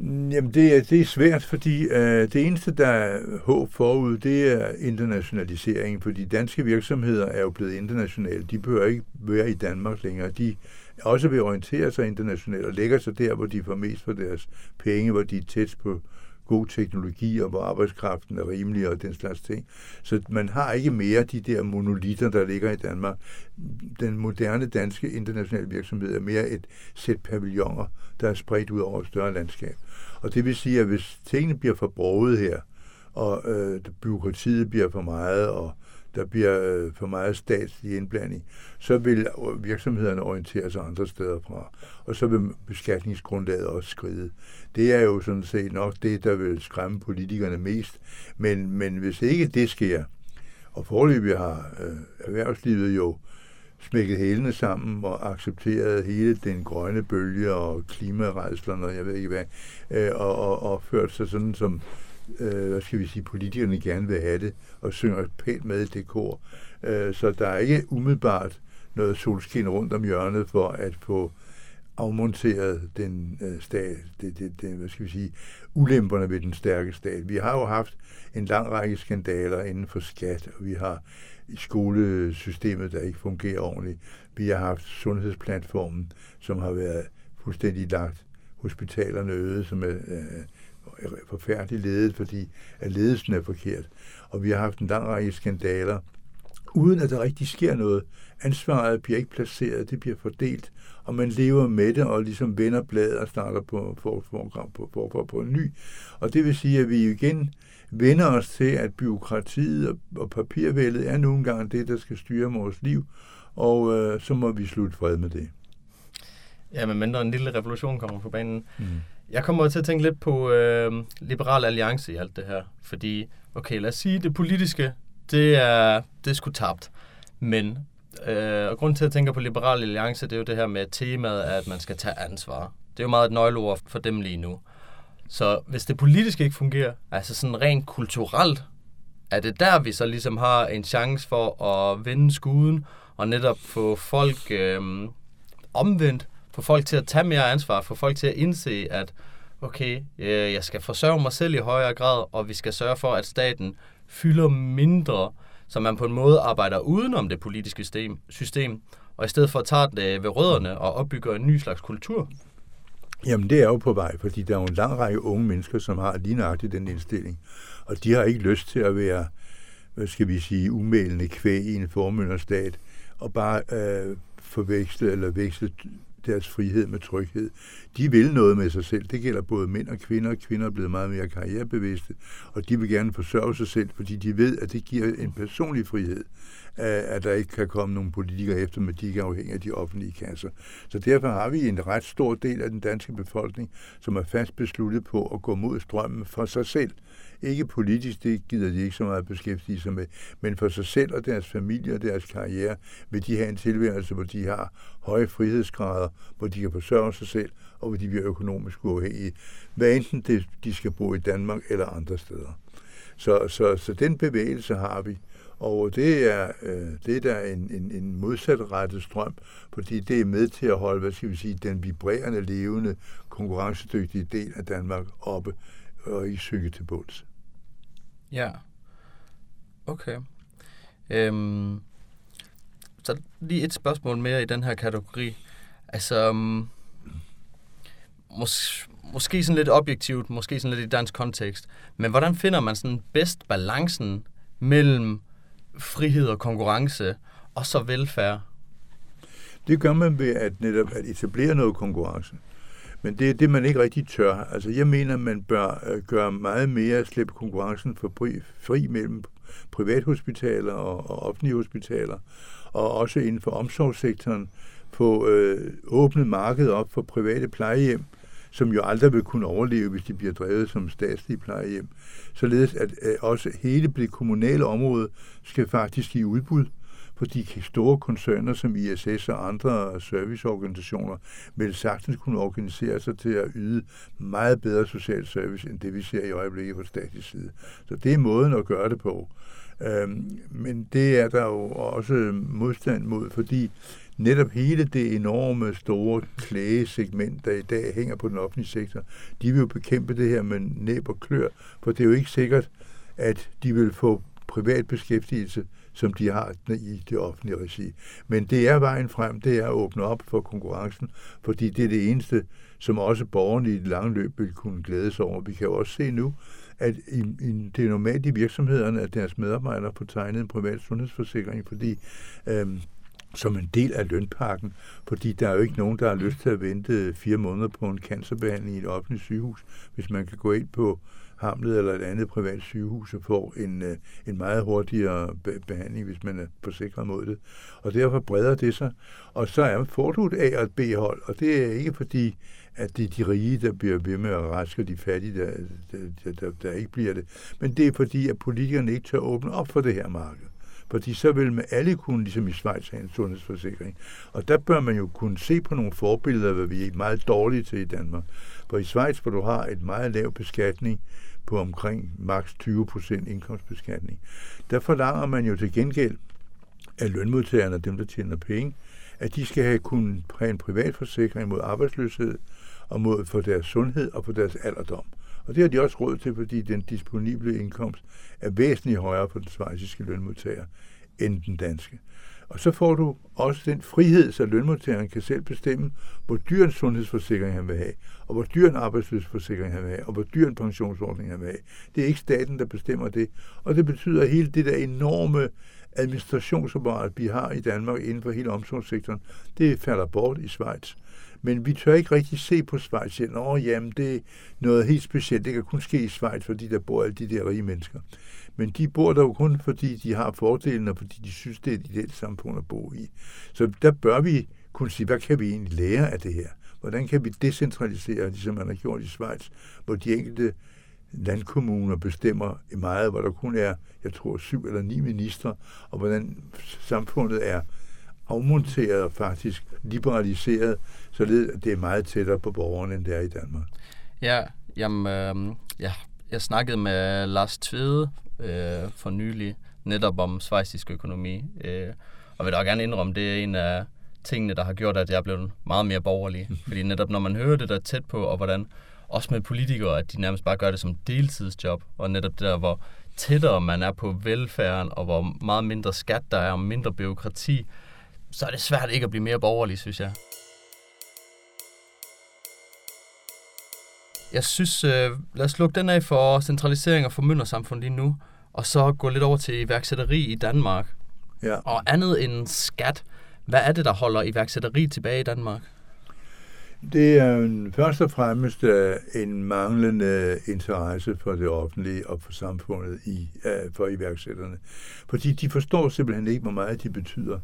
Jamen, det er, det er svært, fordi øh, det eneste, der er håb forud, det er internationalisering, fordi danske virksomheder er jo blevet internationale. De behøver ikke være i Danmark længere. De også vil orientere sig internationalt og lægger sig der, hvor de får mest for deres penge, hvor de er tæt på god teknologi, og hvor arbejdskraften er rimelig og den slags ting. Så man har ikke mere de der monolitter, der ligger i Danmark. Den moderne danske internationale virksomhed er mere et sæt pavilloner, der er spredt ud over et større landskab. Og det vil sige, at hvis tingene bliver forbruget her, og øh, byråkratiet bliver for meget, og der bliver øh, for meget statslig indblanding, så vil virksomhederne orientere sig andre steder fra. Og så vil beskatningsgrundlaget også skride. Det er jo sådan set nok det, der vil skræmme politikerne mest. Men, men hvis ikke det sker, og forløbig har øh, erhvervslivet jo smækket hælene sammen og accepteret hele den grønne bølge og klimarejslerne og jeg ved ikke hvad, øh, og, og, og ført sig sådan som øh, hvad skal vi sige, politikerne gerne vil have det, og synger pænt med i det kor. Øh, så der er ikke umiddelbart noget solskin rundt om hjørnet for at få afmonteret den øh, stat, det, det, det, hvad skal vi sige, ulemperne ved den stærke stat. Vi har jo haft en lang række skandaler inden for skat, og vi har skolesystemet, der ikke fungerer ordentligt. Vi har haft sundhedsplatformen, som har været fuldstændig lagt hospitalerne øde, som er øh, forfærdeligt ledet, fordi at ledelsen er forkert. Og vi har haft en lang række skandaler, uden at der rigtig sker noget. Ansvaret bliver ikke placeret, det bliver fordelt, og man lever med det og ligesom vender bladet og starter på for, for, på, for, for, på en ny. Og det vil sige, at vi igen vender os til, at byråkratiet og, og papirvældet er nogle gange det, der skal styre vores liv, og øh, så må vi slutte fred med det. Ja, men mindre en lille revolution kommer på banen. Mm. Jeg kommer til at tænke lidt på øh, Liberal Alliance i alt det her. Fordi, okay, lad os sige, det politiske, det er, det er sgu tabt. Men, øh, og grund til at tænke på Liberal Alliance, det er jo det her med temaet, at man skal tage ansvar. Det er jo meget et nøgleord for dem lige nu. Så hvis det politiske ikke fungerer, altså sådan rent kulturelt, er det der, vi så ligesom har en chance for at vende skuden, og netop få folk øh, omvendt få folk til at tage mere ansvar, få folk til at indse, at okay, øh, jeg skal forsørge mig selv i højere grad, og vi skal sørge for, at staten fylder mindre, så man på en måde arbejder udenom det politiske system, system og i stedet for at tage det ved rødderne og opbygger en ny slags kultur? Jamen, det er jo på vej, fordi der er jo en lang række unge mennesker, som har lige nøjagtigt den indstilling. Og de har ikke lyst til at være, hvad skal vi sige, umælende kvæg i en formynderstat, og bare øh, forveksle eller veksle deres frihed med tryghed. De vil noget med sig selv. Det gælder både mænd og kvinder. Kvinder er blevet meget mere karrierebevidste, og de vil gerne forsørge sig selv, fordi de ved, at det giver en personlig frihed, at der ikke kan komme nogen politikere efter, men de ikke er afhængige af de offentlige kasser. Så derfor har vi en ret stor del af den danske befolkning, som er fast besluttet på at gå mod strømmen for sig selv. Ikke politisk, det gider de ikke så meget beskæftige sig med, men for sig selv og deres familie og deres karriere vil de have en tilværelse, hvor de har høje frihedsgrader, hvor de kan forsørge sig selv, og hvor de bliver økonomisk uafhængige, hvad enten det, de skal bo i Danmark eller andre steder. Så, så, så den bevægelse har vi, og det er, øh, det er der en, en, en modsatrettet strøm, fordi det er med til at holde, hvad skal vi sige, den vibrerende, levende, konkurrencedygtige del af Danmark oppe og ikke synke til bunds. Ja. Okay. Øhm, så lige et spørgsmål mere i den her kategori. Altså, um, mås- måske sådan lidt objektivt, måske sådan lidt i dansk kontekst, men hvordan finder man sådan bedst balancen mellem frihed og konkurrence og så velfærd? Det gør man ved at netop at etablere noget konkurrence. Men det er det, man ikke rigtig tør. Altså, jeg mener, man bør øh, gøre meget mere at slippe konkurrencen for fri mellem privathospitaler og, og offentlige hospitaler, og også inden for omsorgssektoren få øh, åbnet markedet op for private plejehjem, som jo aldrig vil kunne overleve, hvis de bliver drevet som statslige plejehjem. Således at øh, også hele det kommunale område skal faktisk i udbud, fordi store koncerner som ISS og andre serviceorganisationer vil sagtens kunne organisere sig til at yde meget bedre social service, end det vi ser i øjeblikket på statisk side. Så det er måden at gøre det på. Øhm, men det er der jo også modstand mod, fordi netop hele det enorme, store klægesegment, der i dag hænger på den offentlige sektor, de vil jo bekæmpe det her med næb og klør, for det er jo ikke sikkert, at de vil få privat beskæftigelse, som de har i det offentlige regi. Men det er vejen frem, det er at åbne op for konkurrencen, fordi det er det eneste, som også borgerne i det lange løb vil kunne glæde sig over. Vi kan jo også se nu, at i, i, det er normalt i virksomhederne, at deres medarbejdere får tegnet en privat sundhedsforsikring, fordi øhm, som en del af lønpakken, fordi der er jo ikke nogen, der har lyst til at vente øh, fire måneder på en cancerbehandling i et offentligt sygehus, hvis man kan gå ind på Hamlet eller et andet privat sygehus og får en, øh, en meget hurtigere behandling, hvis man er forsikret mod det. Og derfor breder det sig. Og så er, får du et A- og et B-hold, og det er ikke fordi, at det er de rige, der bliver ved med at raske, og de fattige, der, der, der, der ikke bliver det. Men det er fordi, at politikerne ikke tør åbne op for det her marked. Fordi så vil man alle kunne, ligesom i Schweiz, have en sundhedsforsikring. Og der bør man jo kunne se på nogle forbilleder, hvad vi er meget dårlige til i Danmark. For i Schweiz, hvor du har et meget lav beskatning på omkring maks 20 procent indkomstbeskatning, der forlanger man jo til gengæld af lønmodtagerne, dem der tjener penge, at de skal have kunnet have en privat forsikring mod arbejdsløshed og mod for deres sundhed og for deres alderdom. Og det har de også råd til, fordi den disponible indkomst er væsentligt højere for den svejsiske lønmodtager end den danske. Og så får du også den frihed, så lønmodtageren kan selv bestemme, hvor dyr en sundhedsforsikring han vil have, og hvor dyr en arbejdsløsforsikring han vil have, og hvor dyr en pensionsordning han vil have. Det er ikke staten, der bestemmer det. Og det betyder, at hele det der enorme administrationsapparat, vi har i Danmark inden for hele omsorgssektoren, det falder bort i Schweiz. Men vi tør ikke rigtig se på Schweiz. Nå, jamen, det er noget helt specielt. Det kan kun ske i Schweiz, fordi der bor alle de der rige mennesker. Men de bor der jo kun, fordi de har fordelen, og fordi de synes, det er et ideelt samfund at bo i. Så der bør vi kunne sige, hvad kan vi egentlig lære af det her? Hvordan kan vi decentralisere, ligesom man har gjort i Schweiz, hvor de enkelte landkommuner bestemmer meget, hvor der kun er, jeg tror, syv eller ni ministre, og hvordan samfundet er afmonteret og faktisk liberaliseret, så det er meget tættere på borgerne, end det er i Danmark. Ja, jamen, øh, ja, jeg snakkede med Lars Tvede øh, for nylig, netop om svejsisk økonomi, øh, og vil da gerne indrømme, det er en af tingene, der har gjort, at jeg er blevet meget mere borgerlig. Fordi netop når man hører det der tæt på, og hvordan også med politikere, at de nærmest bare gør det som deltidsjob, og netop det der, hvor tættere man er på velfærden, og hvor meget mindre skat der er, og mindre byråkrati, så er det svært ikke at blive mere borgerlig, synes jeg. Jeg synes, øh, lad os lukke den af for centralisering og formyndersamfund lige nu, og så gå lidt over til iværksætteri i Danmark. Ja. Og andet end skat, hvad er det, der holder iværksætteri tilbage i Danmark? Det er først og fremmest øh, en manglende interesse for det offentlige og for samfundet i, uh, for iværksætterne. Fordi de forstår simpelthen ikke, hvor meget de betyder.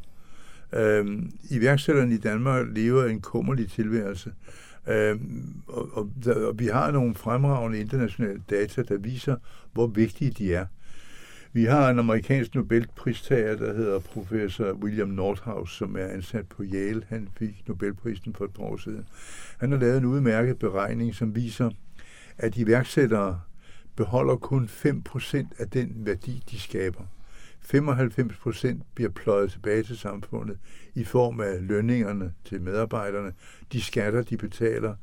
Øhm, iværksætterne i Danmark lever en kummerlig tilværelse. Øh, og, og, og vi har nogle fremragende internationale data, der viser, hvor vigtige de er. Vi har en amerikansk Nobelpristager, der hedder professor William Nordhaus, som er ansat på Yale. Han fik Nobelprisen for et par år siden. Han har lavet en udmærket beregning, som viser, at iværksættere beholder kun 5% af den værdi, de skaber. 95 procent bliver pløjet tilbage til samfundet i form af lønningerne til medarbejderne, de skatter, de betaler,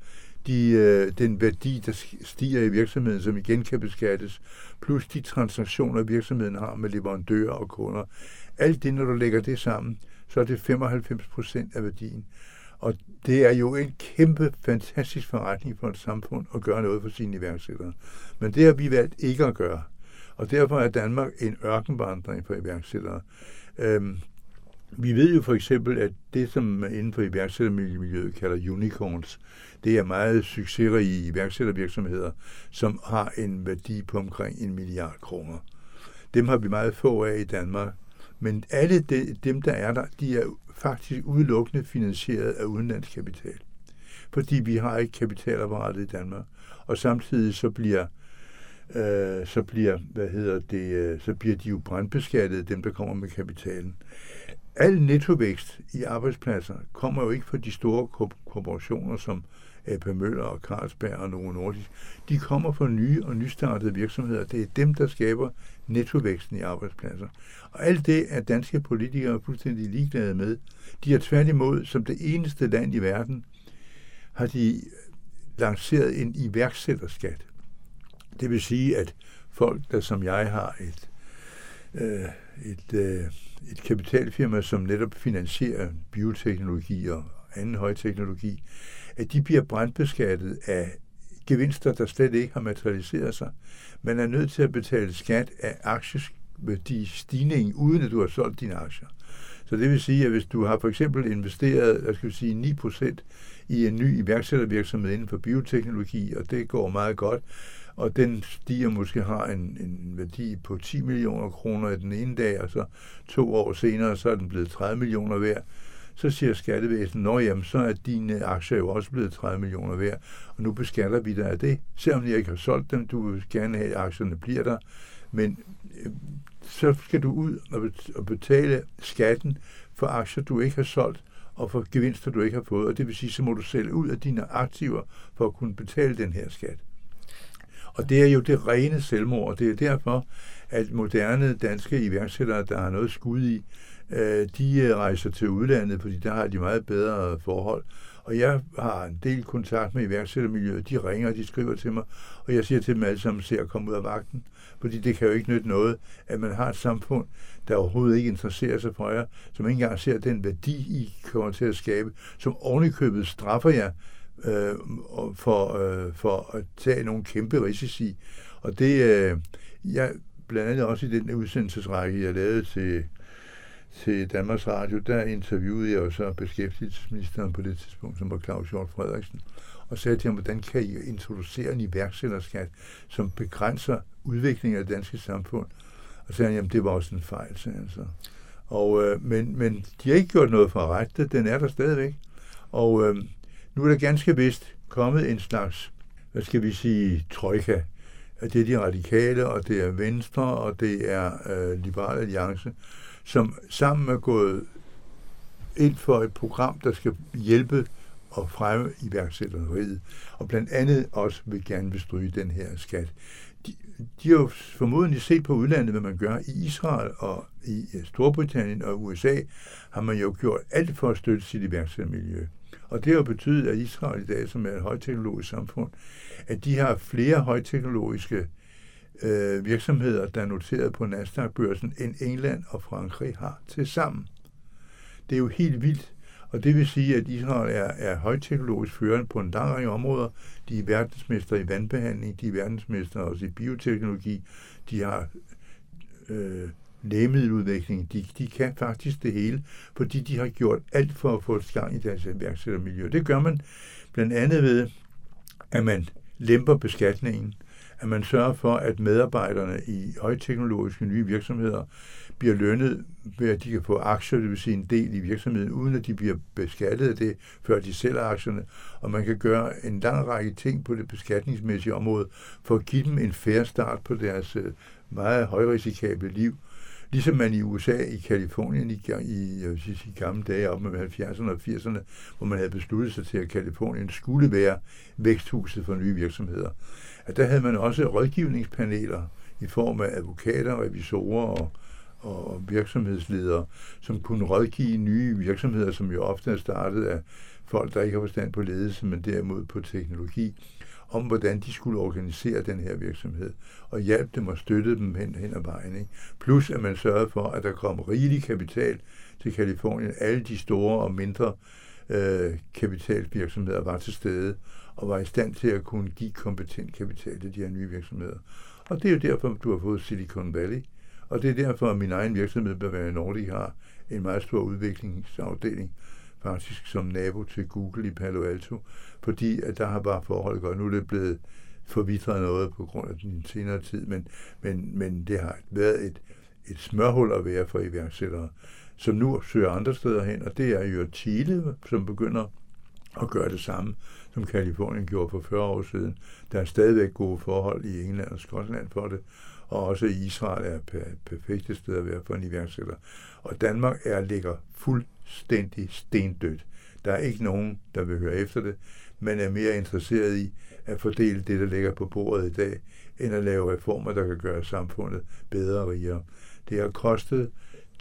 de, øh, den værdi, der stiger i virksomheden, som igen kan beskattes, plus de transaktioner, virksomheden har med leverandører og kunder. Alt det, når du lægger det sammen, så er det 95 procent af værdien. Og det er jo en kæmpe, fantastisk forretning for et samfund at gøre noget for sine iværksættere. Men det har vi valgt ikke at gøre. Og derfor er Danmark en ørkenvandring for iværksættere. Øhm, Vi ved jo for eksempel, at det, som inden for iværksættermiljøet kalder unicorns, det er meget succesrige iværksættervirksomheder, som har en værdi på omkring en milliard kroner. Dem har vi meget få af i Danmark. Men alle de, dem, der er der, de er faktisk udelukkende finansieret af udenlandsk kapital. Fordi vi har ikke kapitalapparatet i Danmark. Og samtidig så bliver øh, så bliver, hvad hedder det, øh, så bliver de jo brandbeskattet, dem der kommer med kapitalen. Al nettovækst i arbejdspladser kommer jo ikke fra de store korporationer som AP Møller og Carlsberg og Novo Nordisk. De kommer fra nye og nystartede virksomheder. Det er dem, der skaber nettovæksten i arbejdspladser. Og alt det er danske politikere fuldstændig ligeglade med. De har tværtimod, som det eneste land i verden, har de lanceret en iværksætterskat. Det vil sige, at folk, der som jeg har et, øh, et, øh, et kapitalfirma, som netop finansierer bioteknologi og anden højteknologi, at de bliver brandbeskattet af gevinster, der slet ikke har materialiseret sig. Man er nødt til at betale skat af aktiestigning, uden at du har solgt dine aktier. Så det vil sige, at hvis du har for eksempel investeret, jeg skal sige 9% i en ny iværksættervirksomhed inden for bioteknologi, og det går meget godt, og den stiger måske har en, en værdi på 10 millioner kroner i den ene dag, og så to år senere, så er den blevet 30 millioner værd. Så siger skattevæsenet, nå jamen, så er dine aktier jo også blevet 30 millioner værd, og nu beskatter vi dig af det. Selvom jeg ikke har solgt dem, du vil gerne have, at aktierne bliver der, men øh, så skal du ud og betale skatten for aktier, du ikke har solgt, og for gevinster, du ikke har fået. Og det vil sige, så må du sælge ud af dine aktiver for at kunne betale den her skat. Og det er jo det rene selvmord, og det er derfor, at moderne danske iværksættere, der har noget skud i, øh, de øh, rejser til udlandet, fordi der har de meget bedre forhold. Og jeg har en del kontakt med iværksættermiljøet. De ringer, de skriver til mig, og jeg siger til dem alle sammen, se at komme ud af vagten. Fordi det kan jo ikke nytte noget, at man har et samfund, der overhovedet ikke interesserer sig for jer, som ikke engang ser den værdi, I kommer til at skabe, som ovenikøbet straffer jer øh, for, øh, for at tage nogle kæmpe risici. Og det, øh, jeg blandt andet også i den udsendelsesrække, jeg lavede til, til Danmarks Radio, der interviewede jeg jo så beskæftigelsesministeren på det tidspunkt, som var Claus Hjort Frederiksen, og sagde til ham, hvordan kan I introducere en iværksætterskat, som begrænser udviklingen af det danske samfund? Og så sagde han, jamen det var også en fejl, sagde han så. Og, øh, men, men de har ikke gjort noget for at rette det, den er der stadigvæk. Og øh, nu er der ganske vist kommet en slags, hvad skal vi sige, trojka. Det er de radikale, og det er Venstre, og det er øh, Liberal Alliance, som sammen er gået ind for et program, der skal hjælpe og fremme iværksætteriet, og blandt andet også vil gerne bestryge den her skat. De, de har jo formodentlig set på udlandet, hvad man gør. I Israel og i øh, Storbritannien og USA har man jo gjort alt for at støtte sit iværksættermiljø. Og det har betydet, at Israel i dag, som er et højteknologisk samfund, at de har flere højteknologiske øh, virksomheder, der er noteret på Nasdaq-børsen, end England og Frankrig har til sammen. Det er jo helt vildt. Og det vil sige, at Israel er, er højteknologisk førende på en lang række områder. De er verdensmester i vandbehandling, de er verdensmester også i bioteknologi, de har øh, lægemiddeludvikling. De, de kan faktisk det hele, fordi de har gjort alt for at få et gang i deres iværksættermiljø. Det gør man blandt andet ved, at man lemper beskatningen, at man sørger for, at medarbejderne i højteknologiske nye virksomheder bliver lønnet ved, at de kan få aktier, det vil sige en del i virksomheden, uden at de bliver beskattet af det, før de sælger aktierne. Og man kan gøre en lang række ting på det beskatningsmæssige område, for at give dem en færre start på deres øh, meget højrisikable liv, Ligesom man i USA, i Kalifornien, i, i, jeg vil sige, i gamle dage op med 70'erne og 80'erne, hvor man havde besluttet sig til, at Kalifornien skulle være væksthuset for nye virksomheder. At der havde man også rådgivningspaneler i form af advokater, revisorer og, og virksomhedsledere, som kunne rådgive nye virksomheder, som jo ofte er startet af folk, der ikke har forstand på ledelse, men derimod på teknologi om, hvordan de skulle organisere den her virksomhed, og hjælpe dem og støtte dem hen, hen ad vejen. Ikke? Plus at man sørgede for, at der kom rigelig kapital til Kalifornien. Alle de store og mindre øh, kapitalvirksomheder var til stede, og var i stand til at kunne give kompetent kapital til de her nye virksomheder. Og det er jo derfor, du har fået Silicon Valley, Og det er derfor, at min egen virksomhed, Bavaria Nordic, har en meget stor udviklingsafdeling, faktisk som nabo til Google i Palo Alto, fordi at der har bare forhold godt. Nu er det blevet forvidret noget på grund af den senere tid, men, men, men det har været et, et smørhul at være for iværksættere, som nu søger andre steder hen, og det er jo Chile, som begynder at gøre det samme, som Kalifornien gjorde for 40 år siden. Der er stadigvæk gode forhold i England og Skotland for det, og også Israel er et perfekte sted at være for en iværksætter. Og Danmark er ligger fuldstændig stendødt. Der er ikke nogen, der vil høre efter det, men er mere interesseret i at fordele det, der ligger på bordet i dag, end at lave reformer, der kan gøre samfundet bedre og rigere. Det har kostet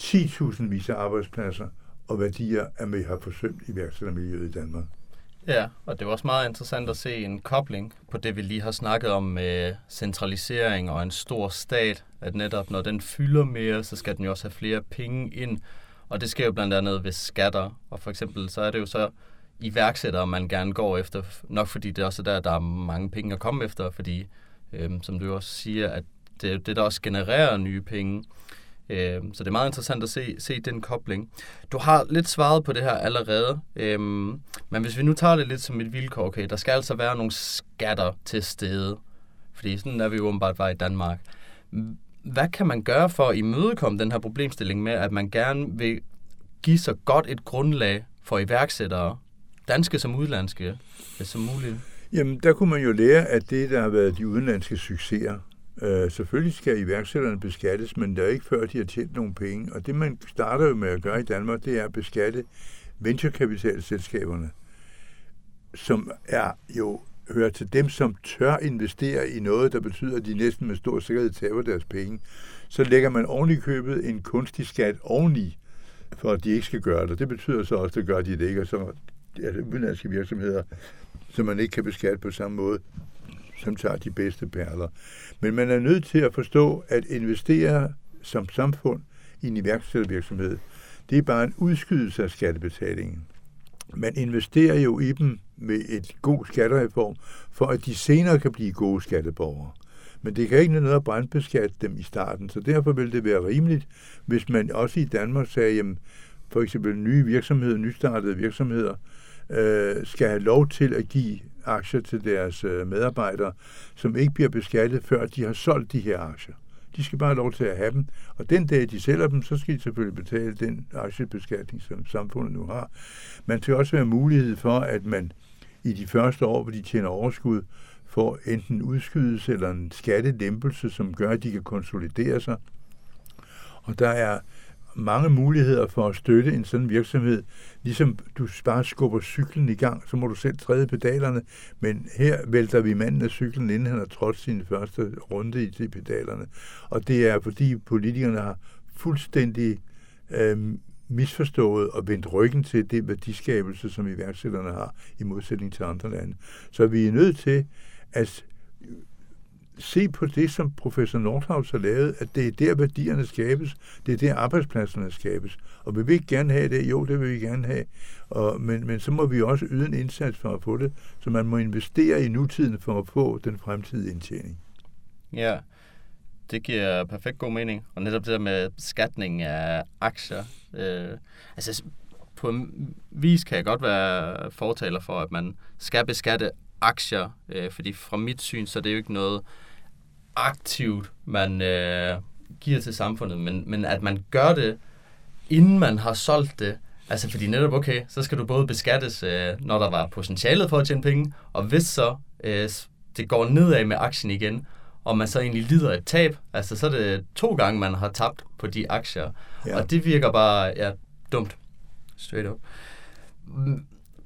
10.000 vis af arbejdspladser og værdier, at vi har forsømt iværksættermiljøet i Danmark. Ja, og det var også meget interessant at se en kobling på det, vi lige har snakket om med centralisering og en stor stat, at netop når den fylder mere, så skal den jo også have flere penge ind, og det sker jo blandt andet ved skatter, og for eksempel så er det jo så iværksættere, man gerne går efter, nok fordi det også er der, der er mange penge at komme efter, fordi, øhm, som du også siger, at det er det, der også genererer nye penge. Øhm, så det er meget interessant at se, se den kobling. Du har lidt svaret på det her allerede, øhm, men hvis vi nu tager det lidt som et vilkår, okay, der skal altså være nogle skatter til stede, fordi sådan er vi jo åbenbart bare i Danmark. Hvad kan man gøre for at imødekomme den her problemstilling med, at man gerne vil give så godt et grundlag for iværksættere, danske som udlandske, øh, som muligt? Jamen, der kunne man jo lære, at det, der har været de udenlandske succeser, Øh, selvfølgelig skal iværksætterne beskattes, men der er ikke før, de har tjent nogle penge. Og det, man starter jo med at gøre i Danmark, det er at beskatte venturekapitalselskaberne, som er jo hører til dem, som tør investere i noget, der betyder, at de næsten med stor sikkerhed taber deres penge. Så lægger man oven i købet en kunstig skat oveni, for at de ikke skal gøre det. Det betyder så også, at gør de det ikke, og så er det udenlandske virksomheder, som man ikke kan beskatte på samme måde, som tager de bedste perler. Men man er nødt til at forstå, at investere som samfund i en iværksættervirksomhed, det er bare en udskydelse af skattebetalingen. Man investerer jo i dem med et god skattereform, for at de senere kan blive gode skatteborgere. Men det kan ikke noget at brandbeskatte dem i starten, så derfor vil det være rimeligt, hvis man også i Danmark sagde, jamen, for eksempel nye virksomheder, nystartede virksomheder, øh, skal have lov til at give aktier til deres øh, medarbejdere, som ikke bliver beskattet, før de har solgt de her aktier. De skal bare have lov til at have dem, og den dag, de sælger dem, så skal de selvfølgelig betale den aktiebeskatning, som samfundet nu har. Man skal også være mulighed for, at man i de første år, hvor de tjener overskud, får enten udskydelse eller en skattelempelse, som gør, at de kan konsolidere sig. Og der er mange muligheder for at støtte en sådan virksomhed. Ligesom du bare skubber cyklen i gang, så må du selv træde pedalerne, men her vælter vi manden af cyklen, inden han har trådt sin første runde i de pedalerne. Og det er, fordi politikerne har fuldstændig øh, misforstået og vendt ryggen til det værdiskabelse, som iværksætterne har, i modsætning til andre lande. Så vi er nødt til at se på det, som professor Nordhaus har lavet, at det er der værdierne skabes, det er der arbejdspladserne skabes. Og vil vi ikke gerne have det? Jo, det vil vi gerne have. Og, men, men så må vi også yde en indsats for at få det, så man må investere i nutiden for at få den fremtidige indtjening. Ja, det giver perfekt god mening. Og netop det der med skatning af aktier. Øh, altså, på en vis kan jeg godt være fortaler for, at man skal beskatte aktier, øh, fordi fra mit syn, så er det jo ikke noget, aktivt man øh, giver til samfundet, men, men at man gør det, inden man har solgt det. Altså fordi netop, okay, så skal du både beskattes, øh, når der var potentialet for at tjene penge, og hvis så øh, det går nedad med aktien igen, og man så egentlig lider et tab, altså så er det to gange, man har tabt på de aktier. Ja. Og det virker bare, ja, dumt. Straight up.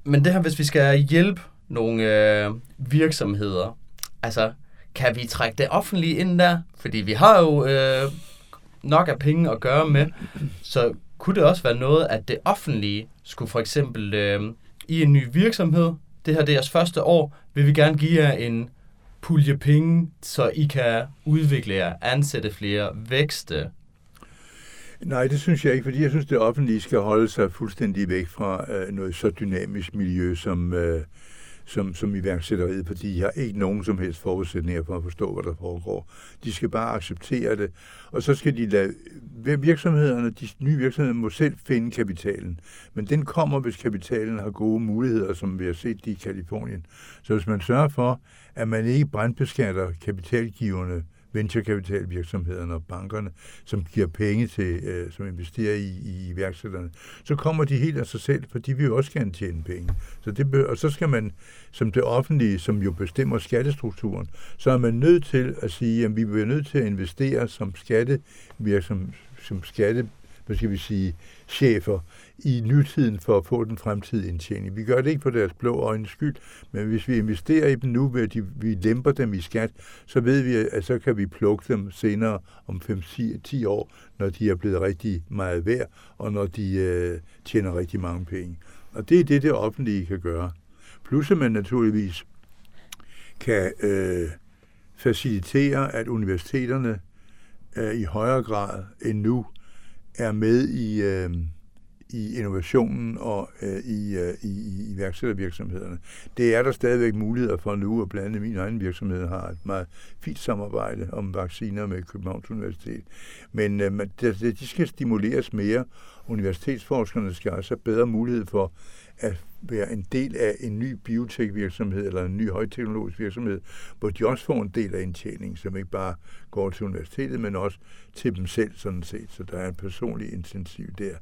Men det her, hvis vi skal hjælpe nogle øh, virksomheder, altså kan vi trække det offentlige ind der? Fordi vi har jo øh, nok af penge at gøre med, så kunne det også være noget, at det offentlige skulle for eksempel øh, i en ny virksomhed, det her det er jeres første år, vil vi gerne give jer en pulje penge, så I kan udvikle jer, ansætte flere, vækste? Nej, det synes jeg ikke, fordi jeg synes, det offentlige skal holde sig fuldstændig væk fra øh, noget så dynamisk miljø, som, øh, som, som iværksætteriet, fordi de har ikke nogen som helst forudsætninger for at forstå, hvad der foregår. De skal bare acceptere det, og så skal de lade virksomhederne, de nye virksomheder må selv finde kapitalen. Men den kommer, hvis kapitalen har gode muligheder, som vi har set i Kalifornien. Så hvis man sørger for, at man ikke brandbeskatter kapitalgiverne, venturekapitalvirksomhederne og bankerne, som giver penge til, øh, som investerer i, i iværksætterne, så kommer de helt af sig selv, for de vil jo også gerne tjene penge. Så det, og så skal man, som det offentlige, som jo bestemmer skattestrukturen, så er man nødt til at sige, at vi bliver nødt til at investere som skattevirksomhed, som skatte, hvad skal vi sige, chefer i nutiden for at få den fremtidige indtjening. Vi gør det ikke på deres blå øjnes skyld, men hvis vi investerer i dem nu, ved at vi lemper dem i skat, så ved vi, at så kan vi plukke dem senere om 5-10 år, når de er blevet rigtig meget værd, og når de øh, tjener rigtig mange penge. Og det er det, det offentlige kan gøre. Plus at man naturligvis kan øh, facilitere, at universiteterne øh, i højere grad end nu er med i, øh, i innovationen og øh, i, øh, i, i iværksættervirksomhederne. Det er der stadigvæk muligheder for nu, og blandt andet min egen virksomhed har et meget fint samarbejde om vacciner med Københavns Universitet. Men øh, de skal stimuleres mere. Universitetsforskerne skal også have bedre mulighed for at være en del af en ny biotekvirksomhed eller en ny højteknologisk virksomhed, hvor de også får en del af indtjeningen, som ikke bare går til universitetet, men også til dem selv sådan set. Så der er en personlig intensiv der.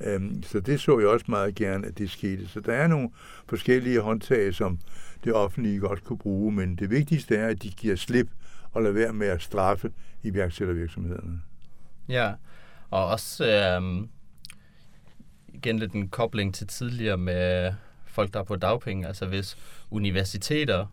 Øhm, så det så jeg også meget gerne, at det skete. Så der er nogle forskellige håndtag, som det offentlige godt kunne bruge, men det vigtigste er, at de giver slip og lader være med at straffe iværksættervirksomhederne. Ja, og også Øh igen lidt en kobling til tidligere med folk, der er på dagpenge. Altså hvis universiteter,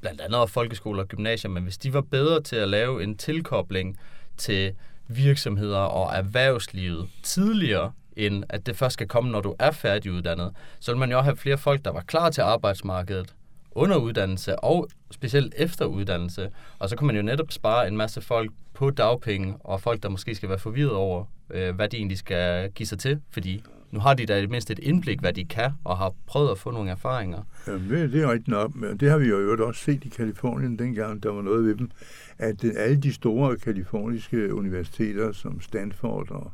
blandt andet folkeskoler og gymnasier, men hvis de var bedre til at lave en tilkobling til virksomheder og erhvervslivet tidligere, end at det først skal komme, når du er færdiguddannet, så vil man jo have flere folk, der var klar til arbejdsmarkedet underuddannelse og specielt efteruddannelse. Og så kan man jo netop spare en masse folk på dagpenge, og folk, der måske skal være forvirret over, øh, hvad de egentlig skal give sig til, fordi nu har de da i det mindste et indblik, hvad de kan, og har prøvet at få nogle erfaringer. Jamen, det, det er rigtigt nok, det har vi jo også set i Kalifornien, dengang der var noget ved dem, at øh, alle de store kaliforniske universiteter, som Stanford og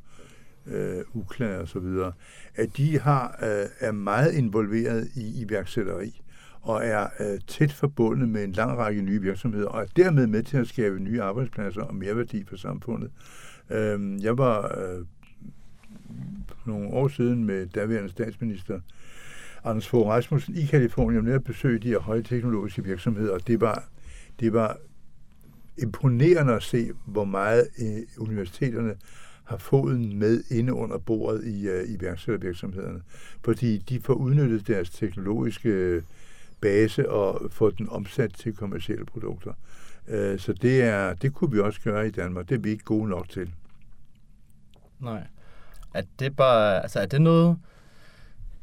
øh, UCLA og så videre, at de har, øh, er meget involveret i iværksætteri og er øh, tæt forbundet med en lang række nye virksomheder, og er dermed med til at skabe nye arbejdspladser og mere værdi for samfundet. Øh, jeg var øh, nogle år siden med daværende statsminister Anders Fogh Rasmussen i Kalifornien med at besøge de her højteknologiske virksomheder, og det var, det var imponerende at se, hvor meget øh, universiteterne har foden med inde under bordet i, øh, uh, i virksomhederne, fordi de får udnyttet deres teknologiske base og får den omsat til kommersielle produkter. Uh, så det, er, det kunne vi også gøre i Danmark. Det er vi ikke gode nok til. Nej. Er det bare, altså er det noget,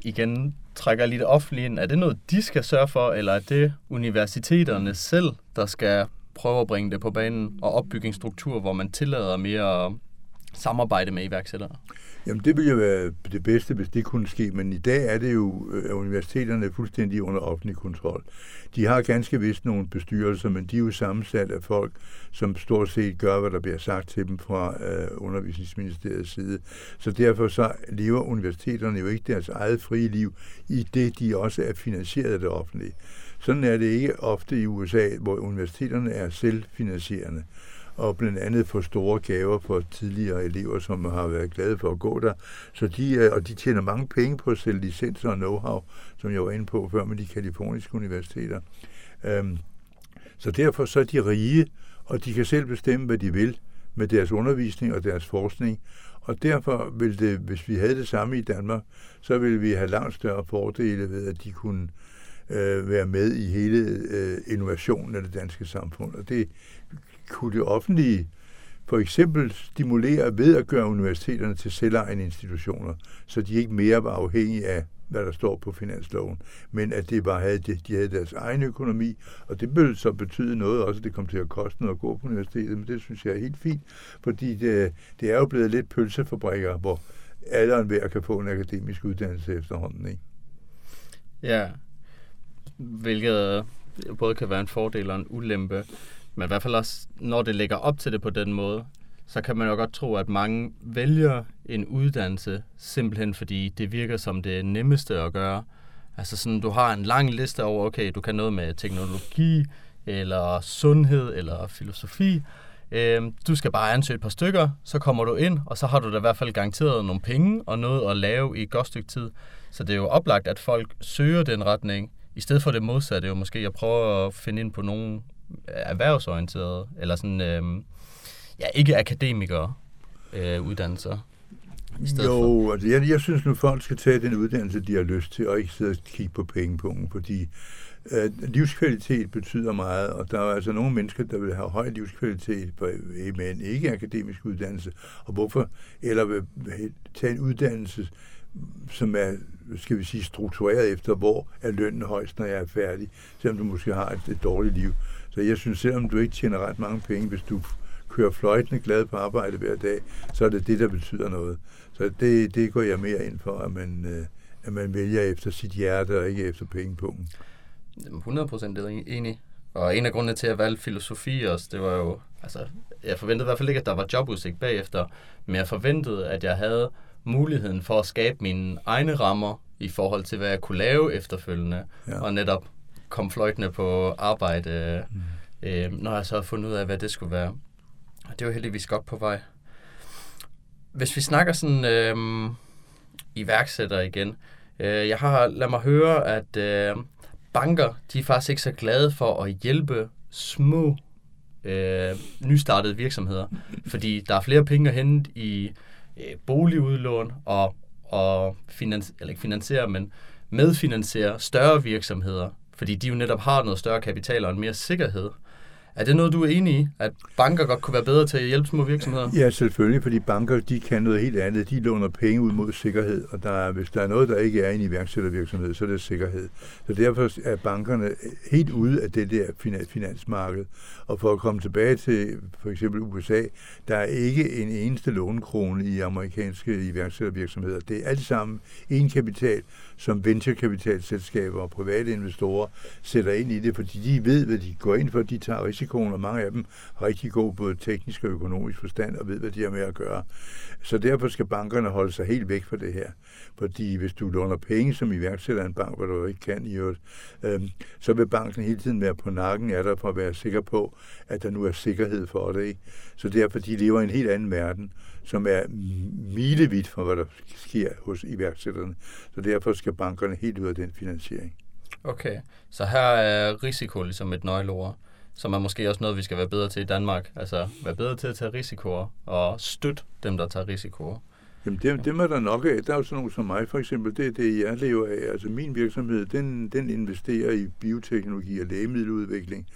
igen trækker lidt offentligt ind, er det noget, de skal sørge for, eller er det universiteterne selv, der skal prøve at bringe det på banen og opbygge en struktur, hvor man tillader mere samarbejde med iværksættere? Jamen det ville jo være det bedste, hvis det kunne ske, men i dag er det jo, øh, at universiteterne er fuldstændig under offentlig kontrol. De har ganske vist nogle bestyrelser, men de er jo sammensat af folk, som stort set gør, hvad der bliver sagt til dem fra øh, undervisningsministeriets side. Så derfor så lever universiteterne jo ikke deres eget frie liv, i det de også er finansieret af det offentlige. Sådan er det ikke ofte i USA, hvor universiteterne er selvfinansierende og blandt andet få store gaver for tidligere elever, som har været glade for at gå der. Så de, øh, og de tjener mange penge på at sælge licenser og know-how, som jeg var inde på før med de kaliforniske universiteter. Øhm, så derfor så er de rige, og de kan selv bestemme, hvad de vil med deres undervisning og deres forskning. Og derfor ville det, hvis vi havde det samme i Danmark, så ville vi have langt større fordele ved, at de kunne øh, være med i hele øh, innovationen af det danske samfund. Og det kunne det offentlige for eksempel stimulere ved at gøre universiteterne til selvejende institutioner, så de ikke mere var afhængige af, hvad der står på finansloven, men at det bare havde, de havde deres egen økonomi, og det ville så betyde noget også, at det kom til at koste noget at gå på universitetet, men det synes jeg er helt fint, fordi det, det er jo blevet lidt pølsefabrikker, hvor alle og enhver kan få en akademisk uddannelse efterhånden, ikke? Ja, hvilket både kan være en fordel og en ulempe. Men i hvert fald også, når det lægger op til det på den måde, så kan man jo godt tro, at mange vælger en uddannelse, simpelthen fordi det virker som det nemmeste at gøre. Altså sådan, du har en lang liste over, okay, du kan noget med teknologi, eller sundhed, eller filosofi. Øhm, du skal bare ansøge et par stykker, så kommer du ind, og så har du da i hvert fald garanteret nogle penge og noget at lave i et godt stykke tid. Så det er jo oplagt, at folk søger den retning, i stedet for det modsatte jo måske at prøve at finde ind på nogle erhvervsorienterede, eller sådan, øhm, ja, ikke akademikere øh, uddannelser. I jo, for. altså jeg, jeg synes nu, folk skal tage den uddannelse, de har lyst til, og ikke sidde og kigge på pengepunkten, fordi øh, livskvalitet betyder meget, og der er altså nogle mennesker, der vil have høj livskvalitet med en ikke-akademisk uddannelse, og hvorfor, eller vil tage en uddannelse, som er, skal vi sige, struktureret efter, hvor er lønnen højst, når jeg er færdig, selvom du måske har et, et dårligt liv. Så jeg synes, selvom du ikke tjener ret mange penge, hvis du kører fløjtende glad på arbejde hver dag, så er det det, der betyder noget. Så det, det går jeg mere ind for, at man, øh, at man vælger efter sit hjerte og ikke efter pengepunkten. 100% enig. Og en af grundene til at valgte filosofi også, det var jo, altså, jeg forventede i hvert fald ikke, at der var jobudsigt bagefter, men jeg forventede, at jeg havde muligheden for at skabe mine egne rammer i forhold til, hvad jeg kunne lave efterfølgende, ja. og netop komme fløjtende på arbejde, mm. øh, når jeg så havde fundet ud af, hvad det skulle være. Og det var heldigvis godt på vej. Hvis vi snakker sådan øh, iværksætter igen, øh, jeg har lad mig høre, at øh, banker, de er faktisk ikke så glade for at hjælpe små øh, nystartede virksomheder, fordi der er flere penge at hente i øh, boligudlån og, og finans, eller ikke finansiere, men medfinansiere større virksomheder, fordi de jo netop har noget større kapital og en mere sikkerhed. Er det noget, du er enig i, at banker godt kunne være bedre til at hjælpe små virksomheder? Ja, selvfølgelig, fordi banker de kan noget helt andet. De låner penge ud mod sikkerhed, og der er, hvis der er noget, der ikke er i en iværksættervirksomhed, så er det sikkerhed. Så derfor er bankerne helt ude af det der finansmarked. Og for at komme tilbage til for eksempel USA, der er ikke en eneste lånekrone i amerikanske iværksættervirksomheder. Det er alt sammen en kapital, som venturekapitalselskaber og private investorer sætter ind i det, fordi de ved, hvad de går ind for, de tager risikoen, og mange af dem har rigtig god både teknisk og økonomisk forstand og ved, hvad de har med at gøre. Så derfor skal bankerne holde sig helt væk fra det her. Fordi hvis du låner penge som iværksætter en bank, hvad du ikke kan i øvrigt, øhm, så vil banken hele tiden være på nakken af dig for at være sikker på, at der nu er sikkerhed for det. Ikke? Så derfor, de lever i en helt anden verden, som er milevidt fra, hvad der sker hos iværksætterne. Så derfor skal bankerne helt ud af den finansiering. Okay, så her er risiko ligesom et nøgleord som er måske også noget, vi skal være bedre til i Danmark. Altså være bedre til at tage risikoer og støtte dem, der tager risikoer. Jamen det, det er der nok af. Der er jo sådan nogle som mig for eksempel. Det er det, jeg lever af. Altså min virksomhed, den, den investerer i bioteknologi og lægemiddeludvikling.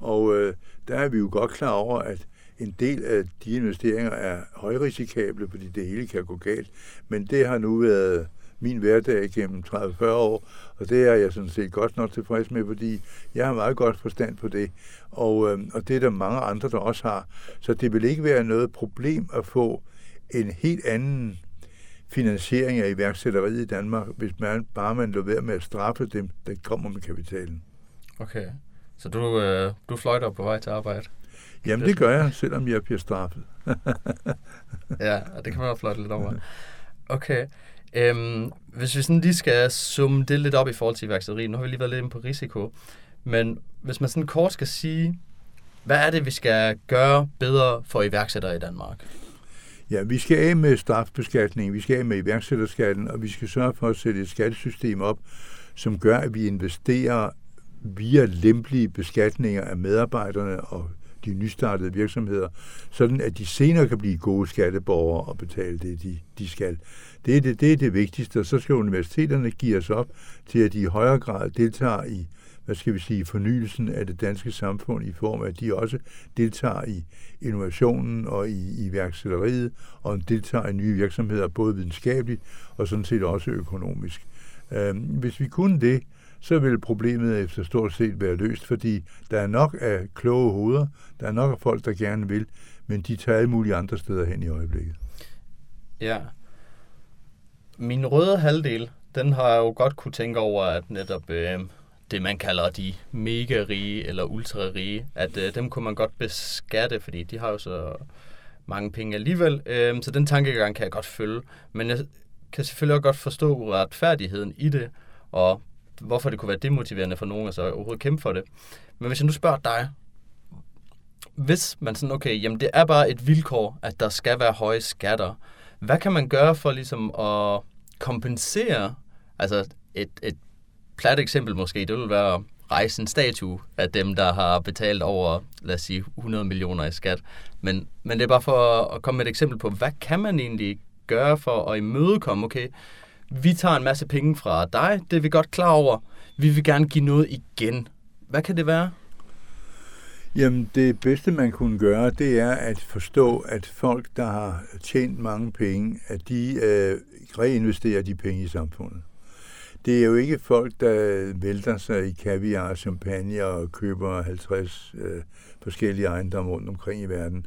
Og øh, der er vi jo godt klar over, at en del af de investeringer er højrisikable, fordi det hele kan gå galt. Men det har nu været min hverdag gennem 30-40 år, og det er jeg sådan set godt nok tilfreds med, fordi jeg har meget godt forstand på det, og, øh, og det er der mange andre, der også har. Så det vil ikke være noget problem at få en helt anden finansiering af iværksætteriet i Danmark, hvis man bare man lader være med at straffe dem, der kommer med kapitalen. Okay, så du, øh, du fløjter på vej til arbejde? Jamen det gør jeg, selvom jeg bliver straffet. ja, og det kan man også fløjte lidt over. Okay, Øhm, hvis vi sådan lige skal summe det lidt op i forhold til iværksætteri, nu har vi lige været lidt inde på risiko, men hvis man sådan kort skal sige, hvad er det, vi skal gøre bedre for iværksættere i Danmark? Ja, vi skal af med strafbeskatning, vi skal af med iværksætterskatten, og vi skal sørge for at sætte et skattesystem op, som gør, at vi investerer via lempelige beskatninger af medarbejderne og de nystartede virksomheder, sådan at de senere kan blive gode skatteborgere og betale det, de, de skal. Det er det, det er det vigtigste, og så skal universiteterne give os op til, at de i højere grad deltager i hvad skal vi sige, fornyelsen af det danske samfund i form af, at de også deltager i innovationen og i, iværksætteriet, og deltager i nye virksomheder, både videnskabeligt og sådan set også økonomisk. Øhm, hvis vi kunne det, så vil problemet efter stort set være løst, fordi der er nok af kloge hoveder, der er nok af folk, der gerne vil, men de tager alle mulige andre steder hen i øjeblikket. Ja. Min røde halvdel, den har jeg jo godt kunne tænke over, at netop øh, det, man kalder de mega rige eller ultra rige, at øh, dem kunne man godt beskatte, fordi de har jo så mange penge alligevel. Øh, så den tankegang kan jeg godt følge. Men jeg kan selvfølgelig også godt forstå uretfærdigheden i det, og hvorfor det kunne være demotiverende for nogen at så overhovedet kæmpe for det. Men hvis jeg nu spørger dig, hvis man sådan, okay, jamen det er bare et vilkår, at der skal være høje skatter, hvad kan man gøre for ligesom at kompensere, altså et, et plat eksempel måske, det vil være at rejse en statue af dem, der har betalt over, lad os sige, 100 millioner i skat. Men, men det er bare for at komme med et eksempel på, hvad kan man egentlig gøre for at imødekomme, okay, vi tager en masse penge fra dig, det er vi godt klar over, vi vil gerne give noget igen. Hvad kan det være? Jamen, det bedste, man kunne gøre, det er at forstå, at folk, der har tjent mange penge, at de øh, reinvesterer de penge i samfundet. Det er jo ikke folk, der vælter sig i kaviar og champagne og køber 50 øh, forskellige ejendomme rundt omkring i verden.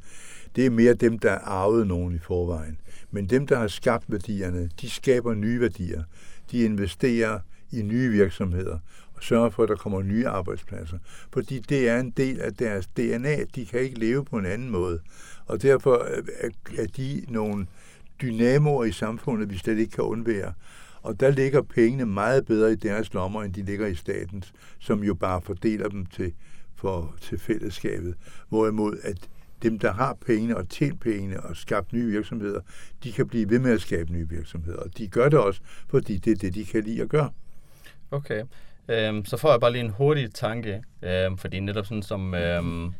Det er mere dem, der har arvet nogen i forvejen. Men dem, der har skabt værdierne, de skaber nye værdier. De investerer i nye virksomheder og sørger for, at der kommer nye arbejdspladser. Fordi det er en del af deres DNA. De kan ikke leve på en anden måde. Og derfor øh, er de nogle dynamoer i samfundet, vi slet ikke kan undvære. Og der ligger pengene meget bedre i deres lommer, end de ligger i statens, som jo bare fordeler dem til, for, til fællesskabet. Hvorimod at dem, der har pengene og tjent pengene og skabt nye virksomheder, de kan blive ved med at skabe nye virksomheder. Og de gør det også, fordi det er det, de kan lide at gøre. Okay. Øhm, så får jeg bare lige en hurtig tanke, øhm, fordi netop sådan som øhm,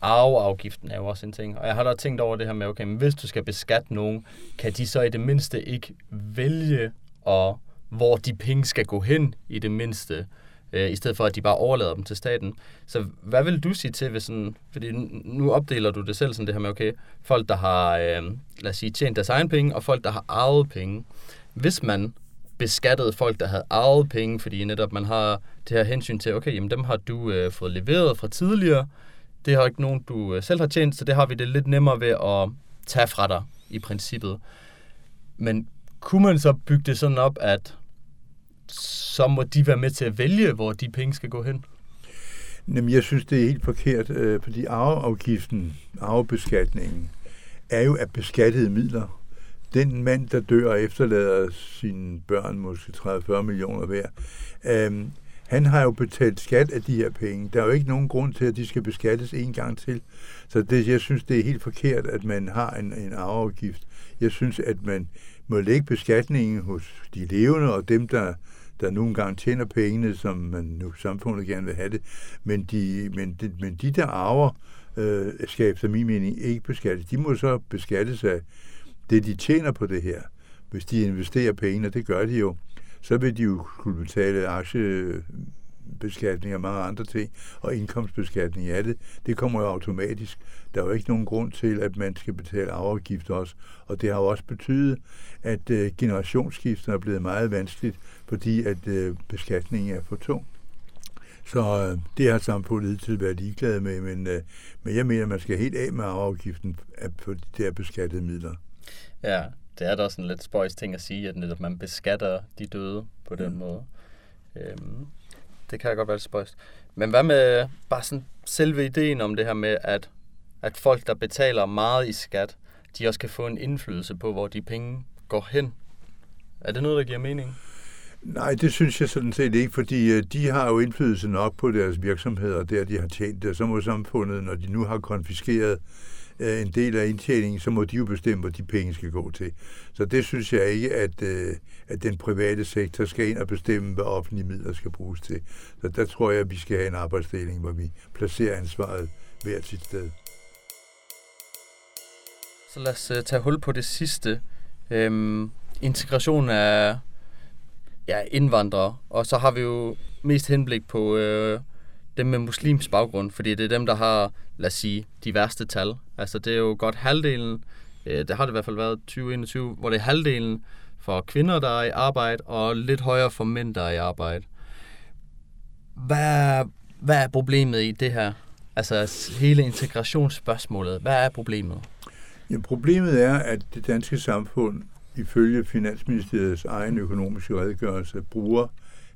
arveafgiften er jo også en ting. Og jeg har da tænkt over det her med, okay, men hvis du skal beskatte nogen, kan de så i det mindste ikke vælge, og hvor de penge skal gå hen i det mindste, øh, i stedet for at de bare overlader dem til staten. Så hvad vil du sige til, hvis sådan, fordi nu opdeler du det selv sådan det her med, okay, folk der har, øh, lad os sige, tjent deres egen penge, og folk der har arvet penge. Hvis man beskattede folk, der havde arvet penge, fordi netop man har det her hensyn til, okay, jamen dem har du øh, fået leveret fra tidligere, det har ikke nogen, du øh, selv har tjent, så det har vi det lidt nemmere ved at tage fra dig i princippet. Men kunne man så bygge det sådan op, at så må de være med til at vælge, hvor de penge skal gå hen? Jamen, jeg synes, det er helt forkert, øh, fordi arveafgiften, arvebeskatningen, er jo af beskattede midler. Den mand, der dør og efterlader sine børn måske 30-40 millioner hver, øh, han har jo betalt skat af de her penge. Der er jo ikke nogen grund til, at de skal beskattes en gang til. Så det, jeg synes, det er helt forkert, at man har en, en arveafgift. Jeg synes, at man må lægge beskatningen hos de levende og dem, der, der nogle gange tjener pengene, som man nu samfundet gerne vil have det. Men de, men de, men de der arver, øh, skal efter min mening ikke beskattes. De må så beskattes af det, de tjener på det her. Hvis de investerer penge, og det gør de jo, så vil de jo kunne betale aktie aktiebeskatning og mange andre ting, og indkomstbeskatning af det. Det kommer jo automatisk. Der er jo ikke nogen grund til, at man skal betale afgift også. Og det har jo også betydet, at øh, generationsskiften er blevet meget vanskeligt, fordi at øh, beskatningen er for tung. Så øh, det har samfundet hidtil været ligeglade med, men, øh, men jeg mener, at man skal helt af med afgiften på de der beskattede midler. Ja, det er da også en lidt spøjs ting at sige, at netop man beskatter de døde på den mm. måde. Øhm, det kan jeg godt være lidt spøjst. Men hvad med bare sådan selve ideen om det her med, at, at folk, der betaler meget i skat, de også kan få en indflydelse på, hvor de penge går hen? Er det noget, der giver mening? Nej, det synes jeg sådan set ikke, fordi øh, de har jo indflydelse nok på deres virksomheder, der de har tjent det. Så må samfundet, når de nu har konfiskeret øh, en del af indtjeningen, så må de jo bestemme, hvor de penge skal gå til. Så det synes jeg ikke, at, øh, at den private sektor skal ind og bestemme, hvad offentlige midler skal bruges til. Så der tror jeg, at vi skal have en arbejdsdeling, hvor vi placerer ansvaret hvert sit sted. Så lad os uh, tage hul på det sidste. Øhm, integration af ja, indvandrere, og så har vi jo mest henblik på øh, dem med muslims baggrund, fordi det er dem, der har, lad os sige, de værste tal. Altså det er jo godt halvdelen, øh, det har det i hvert fald været 2021, hvor det er halvdelen for kvinder, der er i arbejde, og lidt højere for mænd, der er i arbejde. Hvad, hvad er problemet i det her? Altså hele integrationsspørgsmålet. Hvad er problemet? Ja, problemet er, at det danske samfund ifølge Finansministeriets egen økonomiske redegørelse bruger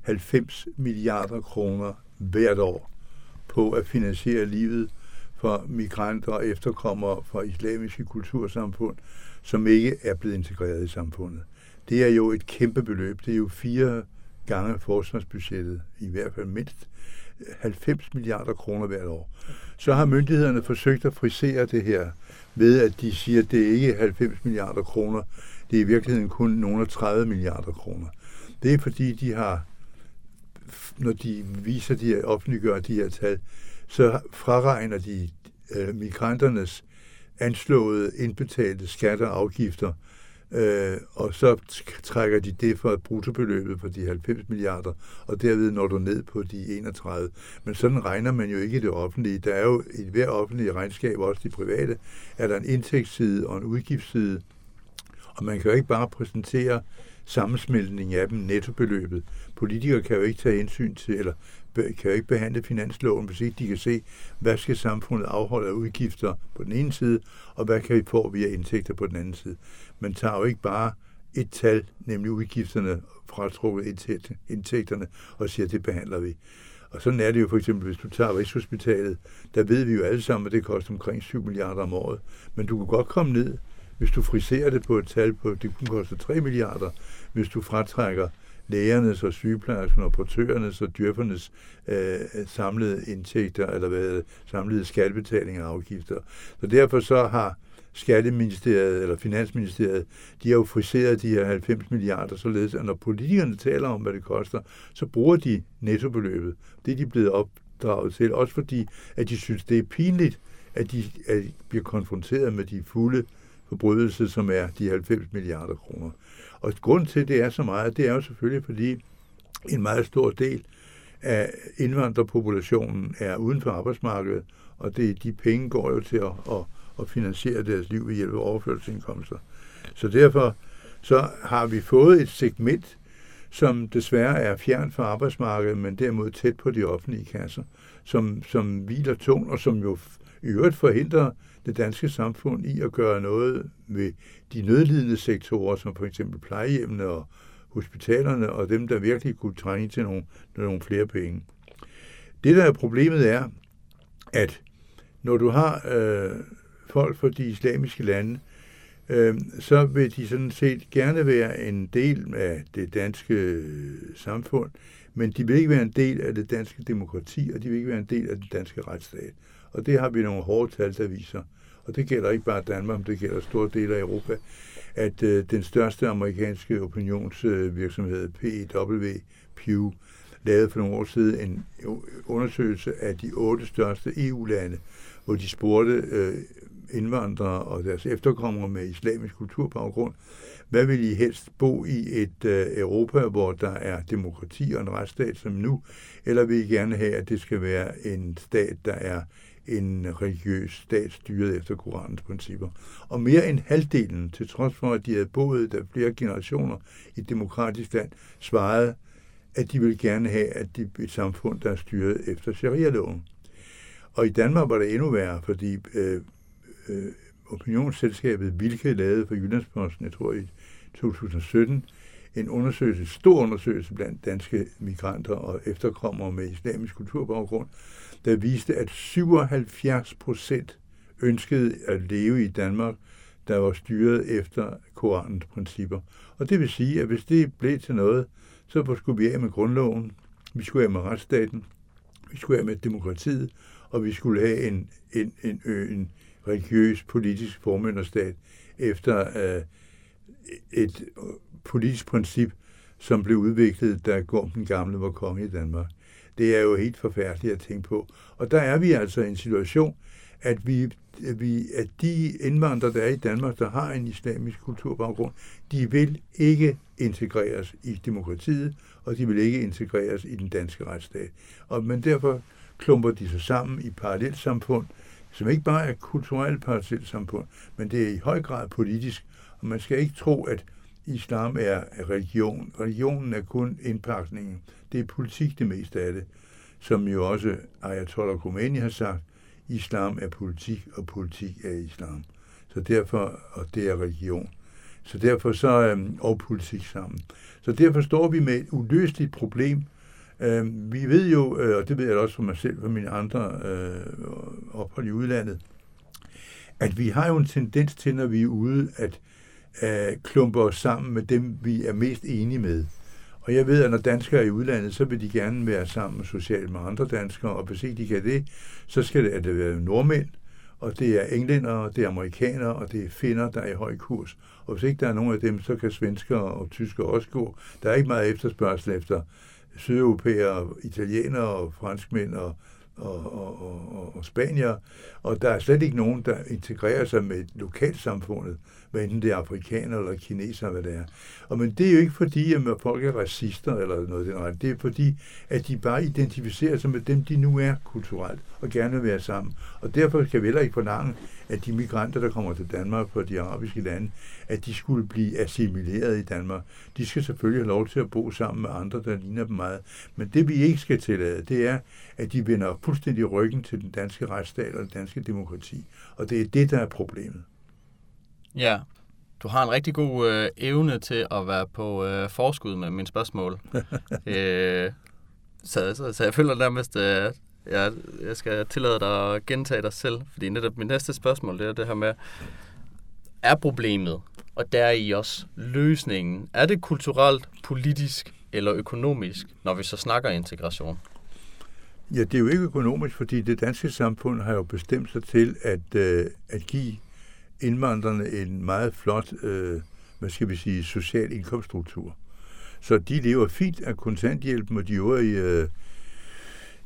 90 milliarder kroner hvert år på at finansiere livet for migranter og efterkommere fra islamiske kultursamfund, som ikke er blevet integreret i samfundet. Det er jo et kæmpe beløb. Det er jo fire gange forsvarsbudgettet, i hvert fald mindst 90 milliarder kroner hvert år. Så har myndighederne forsøgt at frisere det her ved, at de siger, at det ikke er 90 milliarder kroner, det er i virkeligheden kun nogle 30 milliarder kroner. Det er fordi, de har, når de viser, de her, offentliggør de her tal, så fraregner de øh, migranternes anslåede indbetalte skatter og afgifter, øh, og så trækker de det for bruttobeløbet på de 90 milliarder, og derved når du ned på de 31. Men sådan regner man jo ikke i det offentlige. Der er jo i hver offentlige regnskab, også de private, er der en indtægtsside og en udgiftsside, og man kan jo ikke bare præsentere sammensmeltning af dem, nettobeløbet. Politikere kan jo ikke tage hensyn til, eller kan jo ikke behandle finansloven, hvis ikke de kan se, hvad skal samfundet afholde af udgifter på den ene side, og hvad kan vi få via indtægter på den anden side. Man tager jo ikke bare et tal, nemlig udgifterne, fratrukket indtægterne, og siger, at det behandler vi. Og sådan er det jo for eksempel, hvis du tager Rigshospitalet, der ved vi jo alle sammen, at det koster omkring 7 milliarder om året. Men du kan godt komme ned, hvis du friserer det på et tal på, det kunne koste 3 milliarder, hvis du fratrækker lægernes og sygeplejerskernes og portørernes og dyrkernes øh, samlede indtægter, eller hvad, samlede skattebetalinger og afgifter. Så derfor så har Skatteministeriet eller Finansministeriet, de har jo friseret de her 90 milliarder, således at når politikerne taler om, hvad det koster, så bruger de nettobeløbet. Det er de blevet opdraget til, også fordi, at de synes, det er pinligt, at de, at de bliver konfronteret med de fulde forbrydelser, som er de 90 milliarder kroner. Og grund til, at det er så meget, det er jo selvfølgelig, fordi en meget stor del af indvandrerpopulationen er uden for arbejdsmarkedet, og det, de penge går jo til at, at, at finansiere deres liv ved hjælp af overførselsindkomster. Så derfor så har vi fået et segment, som desværre er fjern fra arbejdsmarkedet, men derimod tæt på de offentlige kasser, som, som hviler tungt, og som jo i øvrigt forhindrer det danske samfund i at gøre noget ved de nødlidende sektorer, som for eksempel plejehjemmene og hospitalerne, og dem, der virkelig kunne trænge til nogle, nogle flere penge. Det, der er problemet, er, at når du har øh, folk fra de islamiske lande, øh, så vil de sådan set gerne være en del af det danske øh, samfund, men de vil ikke være en del af det danske demokrati, og de vil ikke være en del af den danske retsstat. Og det har vi nogle hårde tal, der viser. Og det gælder ikke bare Danmark, men det gælder store dele af Europa, at øh, den største amerikanske opinionsvirksomhed, PEW, Pew, lavede for nogle år siden en undersøgelse af de otte største EU-lande, hvor de spurgte øh, indvandrere og deres efterkommere med islamisk kulturbaggrund, hvad vil I helst bo i et øh, Europa, hvor der er demokrati og en retsstat som nu, eller vil I gerne have, at det skal være en stat, der er en religiøs stat styret efter Koranens principper. Og mere end halvdelen, til trods for, at de havde boet der flere generationer i et demokratisk land, svarede, at de ville gerne have, at de et samfund, der er styret efter sharia-loven. Og i Danmark var det endnu værre, fordi øh, øh, opinionsselskabet Vilke lavede for Jyllandsposten, jeg tror i 2017, en undersøgelse, stor undersøgelse blandt danske migranter og efterkommere med islamisk kulturbaggrund, der viste, at 77 procent ønskede at leve i Danmark, der var styret efter Koranens principper. Og det vil sige, at hvis det blev til noget, så skulle vi af med grundloven, vi skulle af med retsstaten, vi skulle af med demokratiet, og vi skulle have en, en, en, en religiøs politisk formynderstat efter øh, et politisk princip, som blev udviklet, da Gorm den Gamle var konge i Danmark. Det er jo helt forfærdeligt at tænke på. Og der er vi altså i en situation, at vi, vi, at de indvandrere, der er i Danmark, der har en islamisk kulturbaggrund, de vil ikke integreres i demokratiet, og de vil ikke integreres i den danske retsstat. Og, men derfor klumper de sig sammen i parallelsamfund, som ikke bare er kulturelle parallelsamfund, men det er i høj grad politisk. Og man skal ikke tro, at islam er religion. Religionen er kun indpakningen. Det er politik det meste af det, som jo også Ayatollah Khomeini har sagt, islam er politik, og politik er islam. Så derfor, og det er religion. Så derfor så er øhm, og politik sammen. Så derfor står vi med et uløseligt problem, Øhm, vi ved jo, øh, og det ved jeg også for mig selv, for mine andre øh, ophold i udlandet, at vi har jo en tendens til, når vi er ude, at øh, klumper os sammen med dem, vi er mest enige med. Og jeg ved, at når danskere er i udlandet, så vil de gerne være sammen socialt med andre danskere, og hvis ikke de kan det, så skal det, at det være nordmænd, og det er englænder, det er amerikanere, og det er finder, der er i høj kurs. Og hvis ikke der er nogen af dem, så kan svensker og tysker også gå. Der er ikke meget efterspørgsel efter sydeuropæere, italienere og franskmænd og, og, og, og, og spanier, og der er slet ikke nogen, der integrerer sig med lokalsamfundet hvad enten det er afrikaner eller kineser, hvad det er. Og men det er jo ikke fordi, at folk er racister eller noget den Det er fordi, at de bare identificerer sig med dem, de nu er kulturelt, og gerne vil være sammen. Og derfor kan vi heller ikke forlange, at de migranter, der kommer til Danmark fra de arabiske lande, at de skulle blive assimileret i Danmark. De skal selvfølgelig have lov til at bo sammen med andre, der ligner dem meget. Men det vi ikke skal tillade, det er, at de vender fuldstændig ryggen til den danske retsstat og den danske demokrati. Og det er det, der er problemet. Ja, du har en rigtig god øh, evne til at være på øh, forskud med mine spørgsmål. øh, så, så, så jeg føler nærmest, at øh, jeg, jeg skal tillade dig at gentage dig selv, fordi netop mit næste spørgsmål, det er det her med, er problemet, og der er i også løsningen, er det kulturelt, politisk eller økonomisk, når vi så snakker integration? Ja, det er jo ikke økonomisk, fordi det danske samfund har jo bestemt sig til at, øh, at give indvandrerne en meget flot, øh, hvad skal vi sige, social indkomststruktur. Så de lever fint af kontanthjælpen og de øvrige øh,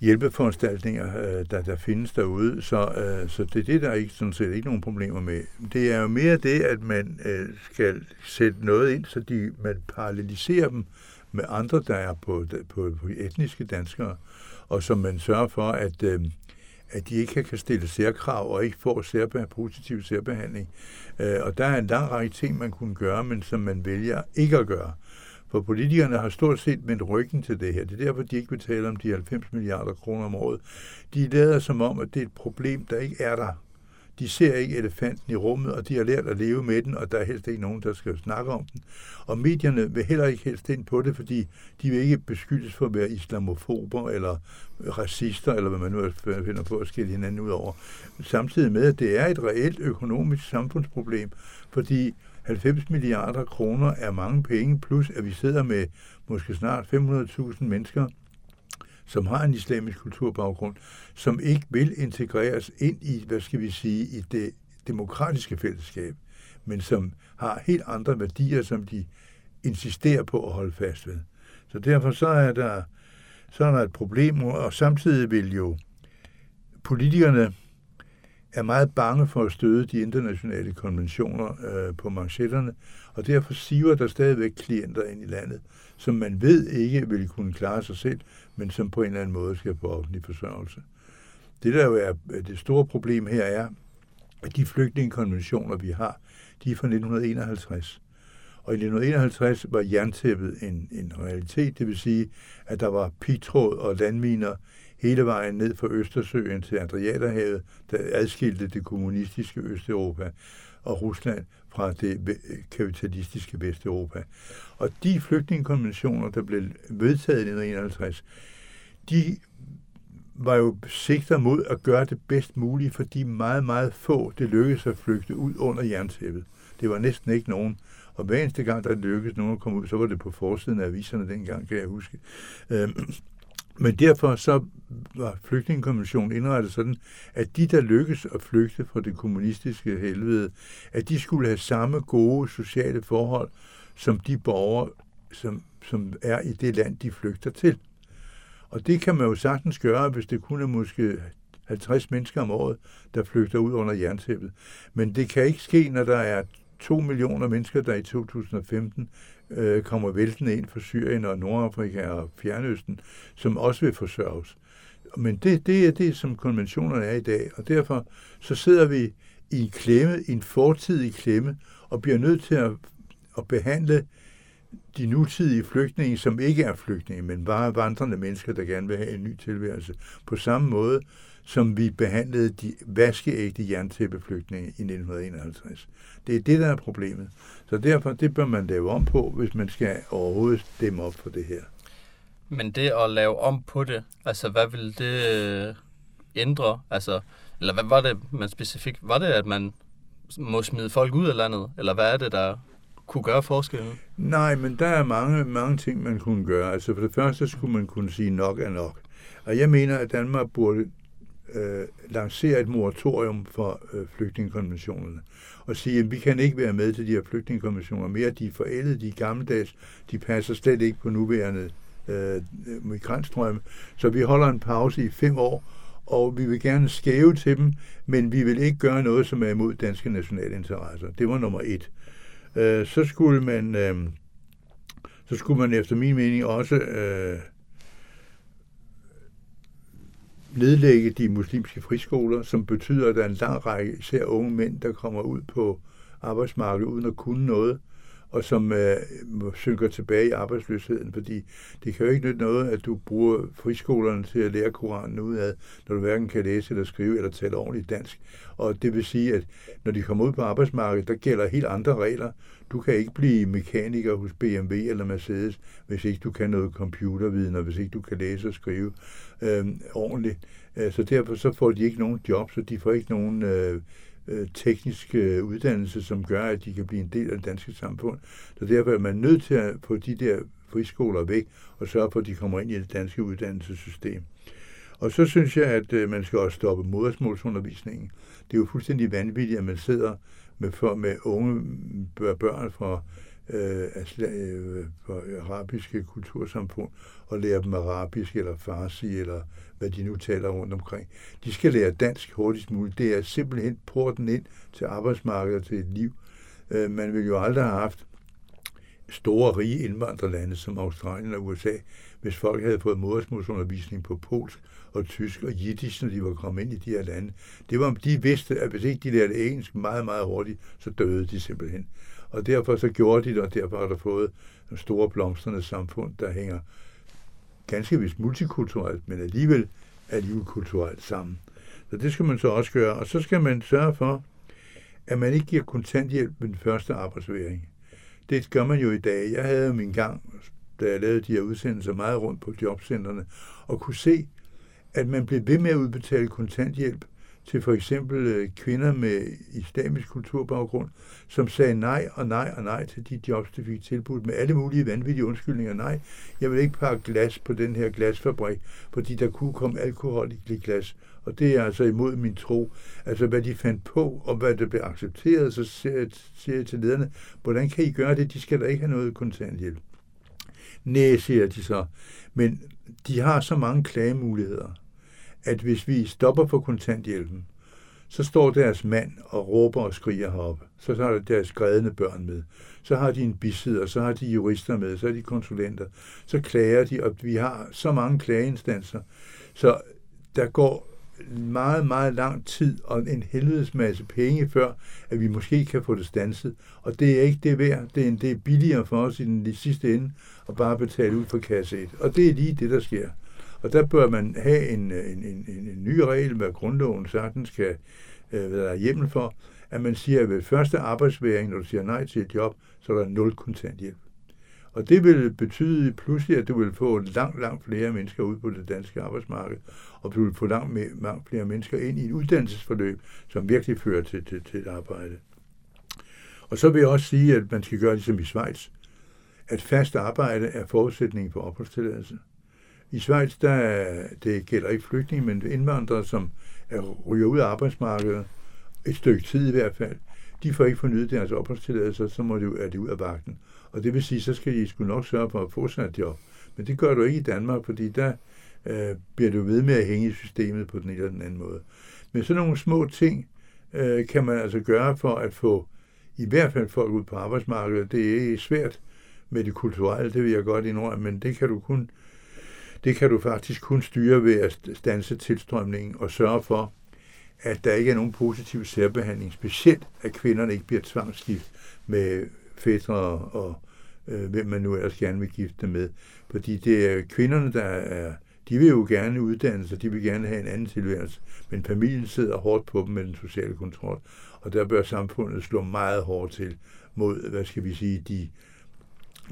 hjælpeforanstaltninger, øh, der, der findes derude. Så, øh, så det er det, der er ikke, sådan set ikke nogen problemer med. Det er jo mere det, at man øh, skal sætte noget ind, så de, man paralleliserer dem med andre, der er på, på, på etniske danskere, og som man sørger for, at øh, at de ikke kan stille særkrav og ikke får særbe- positiv særbehandling. Øh, og der er en lang række ting, man kunne gøre, men som man vælger ikke at gøre. For politikerne har stort set vendt ryggen til det her. Det er derfor, de ikke vil tale om de 90 milliarder kroner om året. De lader som om, at det er et problem, der ikke er der. De ser ikke elefanten i rummet, og de har lært at leve med den, og der er helst ikke nogen, der skal snakke om den. Og medierne vil heller ikke helst ind på det, fordi de vil ikke beskyldes for at være islamofober eller racister, eller hvad man nu finder på at skille hinanden ud over. Samtidig med, at det er et reelt økonomisk samfundsproblem, fordi 90 milliarder kroner er mange penge, plus at vi sidder med måske snart 500.000 mennesker, som har en islamisk kulturbaggrund, som ikke vil integreres ind i, hvad skal vi sige, i det demokratiske fællesskab, men som har helt andre værdier, som de insisterer på at holde fast ved. Så derfor så er der, så er der et problem, og samtidig vil jo politikerne er meget bange for at støde de internationale konventioner øh, på manchetterne, og derfor siver der stadigvæk klienter ind i landet, som man ved ikke vil kunne klare sig selv, men som på en eller anden måde skal på offentlig forsørgelse. Det, der jo er øh, det store problem her, er, at de flygtningekonventioner, vi har, de er fra 1951. Og i 1951 var jerntæppet en, en realitet, det vil sige, at der var pigtråd og landminer hele vejen ned fra Østersøen til Adriaterhavet, der adskilte det kommunistiske Østeuropa og Rusland fra det kapitalistiske Vesteuropa. Og de flygtningekonventioner, der blev vedtaget i 1951, de var jo sigter mod at gøre det bedst muligt for de meget, meget få, det lykkedes at flygte ud under jerntæppet. Det var næsten ikke nogen. Og hver eneste gang, der lykkedes nogen at komme ud, så var det på forsiden af aviserne dengang, kan jeg huske. Øhm, men derfor så var flygtningekonventionen indrettet sådan, at de, der lykkes at flygte fra det kommunistiske helvede, at de skulle have samme gode sociale forhold som de borgere, som, som er i det land, de flygter til. Og det kan man jo sagtens gøre, hvis det kun er måske 50 mennesker om året, der flygter ud under jerntæppet. Men det kan ikke ske, når der er 2 millioner mennesker, der i 2015 øh, kommer væltende ind fra Syrien og Nordafrika og Fjernøsten, som også vil forsørges. Men det, det er det, som konventionerne er i dag, og derfor så sidder vi i en klemme, i en fortidig klemme, og bliver nødt til at, at behandle de nutidige flygtninge, som ikke er flygtninge, men bare vandrende mennesker, der gerne vil have en ny tilværelse, på samme måde, som vi behandlede de vaskeægte jerntæppeflygtninge i 1951. Det er det, der er problemet. Så derfor, det bør man lave om på, hvis man skal overhovedet stemme op for det her. Men det at lave om på det, altså hvad vil det øh, ændre? Altså, eller hvad var det, man specifikt, var det, at man må smide folk ud af landet? Eller hvad er det, der kunne gøre forskellen? Nej, men der er mange, mange ting, man kunne gøre. Altså for det første skulle man kunne sige, nok er nok. Og jeg mener, at Danmark burde øh, lancere et moratorium for øh, flygtningekonventionerne og sige, at vi kan ikke være med til de her flygtningekonventioner mere. De er forældede, de er gammeldags, de passer slet ikke på nuværende øh, migrantstrømme. Så vi holder en pause i fem år, og vi vil gerne skæve til dem, men vi vil ikke gøre noget, som er imod danske nationale interesser. Det var nummer et. Øh, så skulle man øh, så skulle man efter min mening også øh, nedlægge de muslimske friskoler, som betyder, at der er en lang række, især unge mænd, der kommer ud på arbejdsmarkedet uden at kunne noget, og som øh, synker tilbage i arbejdsløsheden, fordi det kan jo ikke nytte noget, at du bruger friskolerne til at lære Koranen ud af, når du hverken kan læse eller skrive eller tale ordentligt dansk. Og det vil sige, at når de kommer ud på arbejdsmarkedet, der gælder helt andre regler. Du kan ikke blive mekaniker hos BMW eller Mercedes, hvis ikke du kan noget computerviden, og hvis ikke du kan læse og skrive øh, ordentligt. Øh, så derfor så får de ikke nogen job, så de får ikke nogen øh, øh, teknisk øh, uddannelse, som gør, at de kan blive en del af det danske samfund. Så derfor er man nødt til at få de der friskoler væk og sørge for, at de kommer ind i det danske uddannelsessystem. Og så synes jeg, at øh, man skal også stoppe modersmålsundervisningen. Det er jo fuldstændig vanvittigt, at man sidder med, for, med unge børn fra øh, øh, for arabiske kultursamfund og lære dem arabisk eller farsi eller hvad de nu taler rundt omkring. De skal lære dansk hurtigst muligt. Det er simpelthen porten ind til arbejdsmarkedet til et liv. Øh, man vil jo aldrig have haft store, rige indvandrerlande som Australien og USA, hvis folk havde fået modersmålsundervisning på polsk og tysk og jiddisch, når de var kommet ind i de her lande. Det var, de vidste, at hvis ikke de lærte engelsk meget, meget hurtigt, så døde de simpelthen. Og derfor så gjorde de det, og derfor har der fået store blomstrende samfund, der hænger ganske vist multikulturelt, men alligevel alligevel kulturelt sammen. Så det skal man så også gøre. Og så skal man sørge for, at man ikke giver kontanthjælp ved den første arbejdsværing. Det gør man jo i dag. Jeg havde min gang, da jeg lavede de her udsendelser meget rundt på jobcentrene, og kunne se, at man blev ved med at udbetale kontanthjælp til for eksempel øh, kvinder med islamisk kulturbaggrund, som sagde nej og nej og nej til de jobs, de fik tilbudt med alle mulige vanvittige undskyldninger. Nej, jeg vil ikke pakke glas på den her glasfabrik, fordi der kunne komme alkohol i glas. Og det er altså imod min tro. Altså, hvad de fandt på, og hvad der blev accepteret, så siger jeg, siger jeg til lederne, hvordan kan I gøre det? De skal da ikke have noget kontanthjælp. Næh, siger de så. Men de har så mange klagemuligheder at hvis vi stopper for kontanthjælpen, så står deres mand og råber og skriger heroppe. Så har der deres grædende børn med. Så har de en bisidder, så har de jurister med, så har de konsulenter. Så klager de, og vi har så mange klageinstanser. Så der går meget, meget lang tid og en helvedes masse penge, før at vi måske kan få det stanset. Og det er ikke det værd. Det er, det er billigere for os i den sidste ende at bare betale ud for kasse 1. Og det er lige det, der sker. Og der bør man have en, en, en, en, en ny regel, hvad grundloven sagtens skal øh, være hjemmel for, at man siger, at ved første arbejdsværing, når du siger nej til et job, så er der nul kontanthjælp. Og det ville betyde pludselig, at du ville få langt, langt flere mennesker ud på det danske arbejdsmarked, og du ville få langt, langt flere mennesker ind i et uddannelsesforløb, som virkelig fører til, til, til et arbejde. Og så vil jeg også sige, at man skal gøre ligesom i Schweiz, at fast arbejde er forudsætningen for opholdstilladelse. I Schweiz, der det gælder ikke flygtninge, men indvandrere, som er, ryger ud af arbejdsmarkedet, et stykke tid i hvert fald, de får ikke fornyet deres opholdstilladelse, så må de, er de ud af vagten. Og det vil sige, så skal I skulle nok sørge for at få sig et job. Men det gør du ikke i Danmark, fordi der øh, bliver du ved med at hænge i systemet på den ene eller den anden måde. Men sådan nogle små ting øh, kan man altså gøre for at få i hvert fald folk ud på arbejdsmarkedet. Det er svært med det kulturelle, det vil jeg godt indrømme, men det kan du kun det kan du faktisk kun styre ved at stanse tilstrømningen og sørge for, at der ikke er nogen positiv særbehandling, specielt at kvinderne ikke bliver tvangsgift med fætter og øh, hvem man nu ellers gerne vil gifte med. Fordi det er kvinderne, der er, de vil jo gerne uddanne sig, de vil gerne have en anden tilværelse, men familien sidder hårdt på dem med den sociale kontrol, og der bør samfundet slå meget hårdt til mod, hvad skal vi sige, de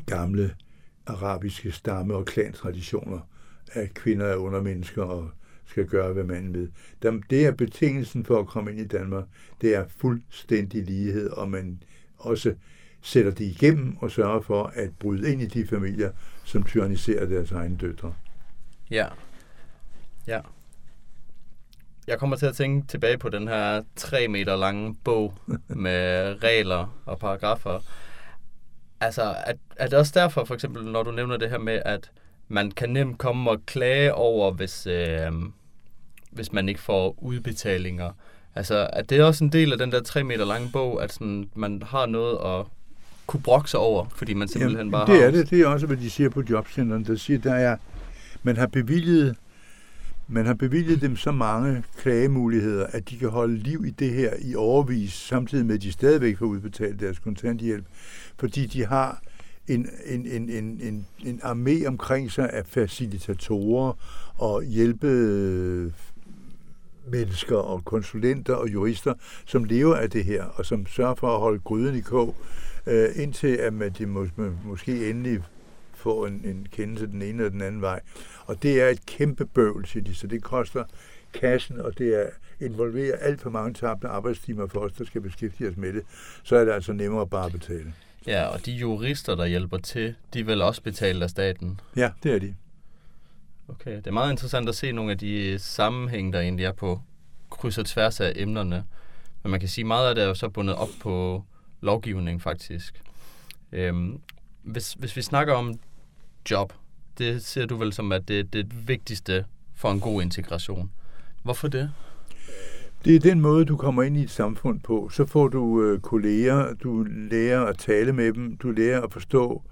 gamle arabiske stamme- og klantraditioner, at kvinder er undermennesker og skal gøre, hvad manden ved. Det er betingelsen for at komme ind i Danmark. Det er fuldstændig lighed, og man også sætter det igennem og sørger for at bryde ind i de familier, som tyranniserer deres egne døtre. Ja. Ja. Jeg kommer til at tænke tilbage på den her tre meter lange bog med regler og paragrafer. Altså, er, er det også derfor, for eksempel, når du nævner det her med, at man kan nemt komme og klage over, hvis, øh, hvis man ikke får udbetalinger. Altså, at det er også en del af den der tre meter lange bog, at sådan, man har noget at kunne brokke sig over, fordi man simpelthen Jamen, bare det har... er det. Det er også, hvad de siger på jobcenteren. Der siger, der er, man har bevilget man har bevilget dem så mange klagemuligheder, at de kan holde liv i det her i overvis, samtidig med, at de stadigvæk får udbetalt deres kontanthjælp, fordi de har en, en, en, en, en, en armé omkring sig af facilitatorer og hjælpe mennesker og konsulenter og jurister, som lever af det her, og som sørger for at holde gryden i kog, øh, indtil at man, de må, måske endelig får en, en kendelse den ene eller den anden vej. Og det er et kæmpe bøvl, siger de, så det koster kassen, og det er involverer alt for mange tabte arbejdstimer for os, der skal beskæftige os med det, så er det altså nemmere bare at betale. Ja, og de jurister, der hjælper til, de vil også betale af staten. Ja, det er de. Okay, det er meget interessant at se nogle af de sammenhænge, der egentlig er på kryds og tværs af emnerne. Men man kan sige, meget af det er jo så bundet op på lovgivning faktisk. Øhm, hvis, hvis vi snakker om job, det ser du vel som, at det er det vigtigste for en god integration. Hvorfor det? Det er den måde, du kommer ind i et samfund på. Så får du øh, kolleger, du lærer at tale med dem, du lærer at forstå,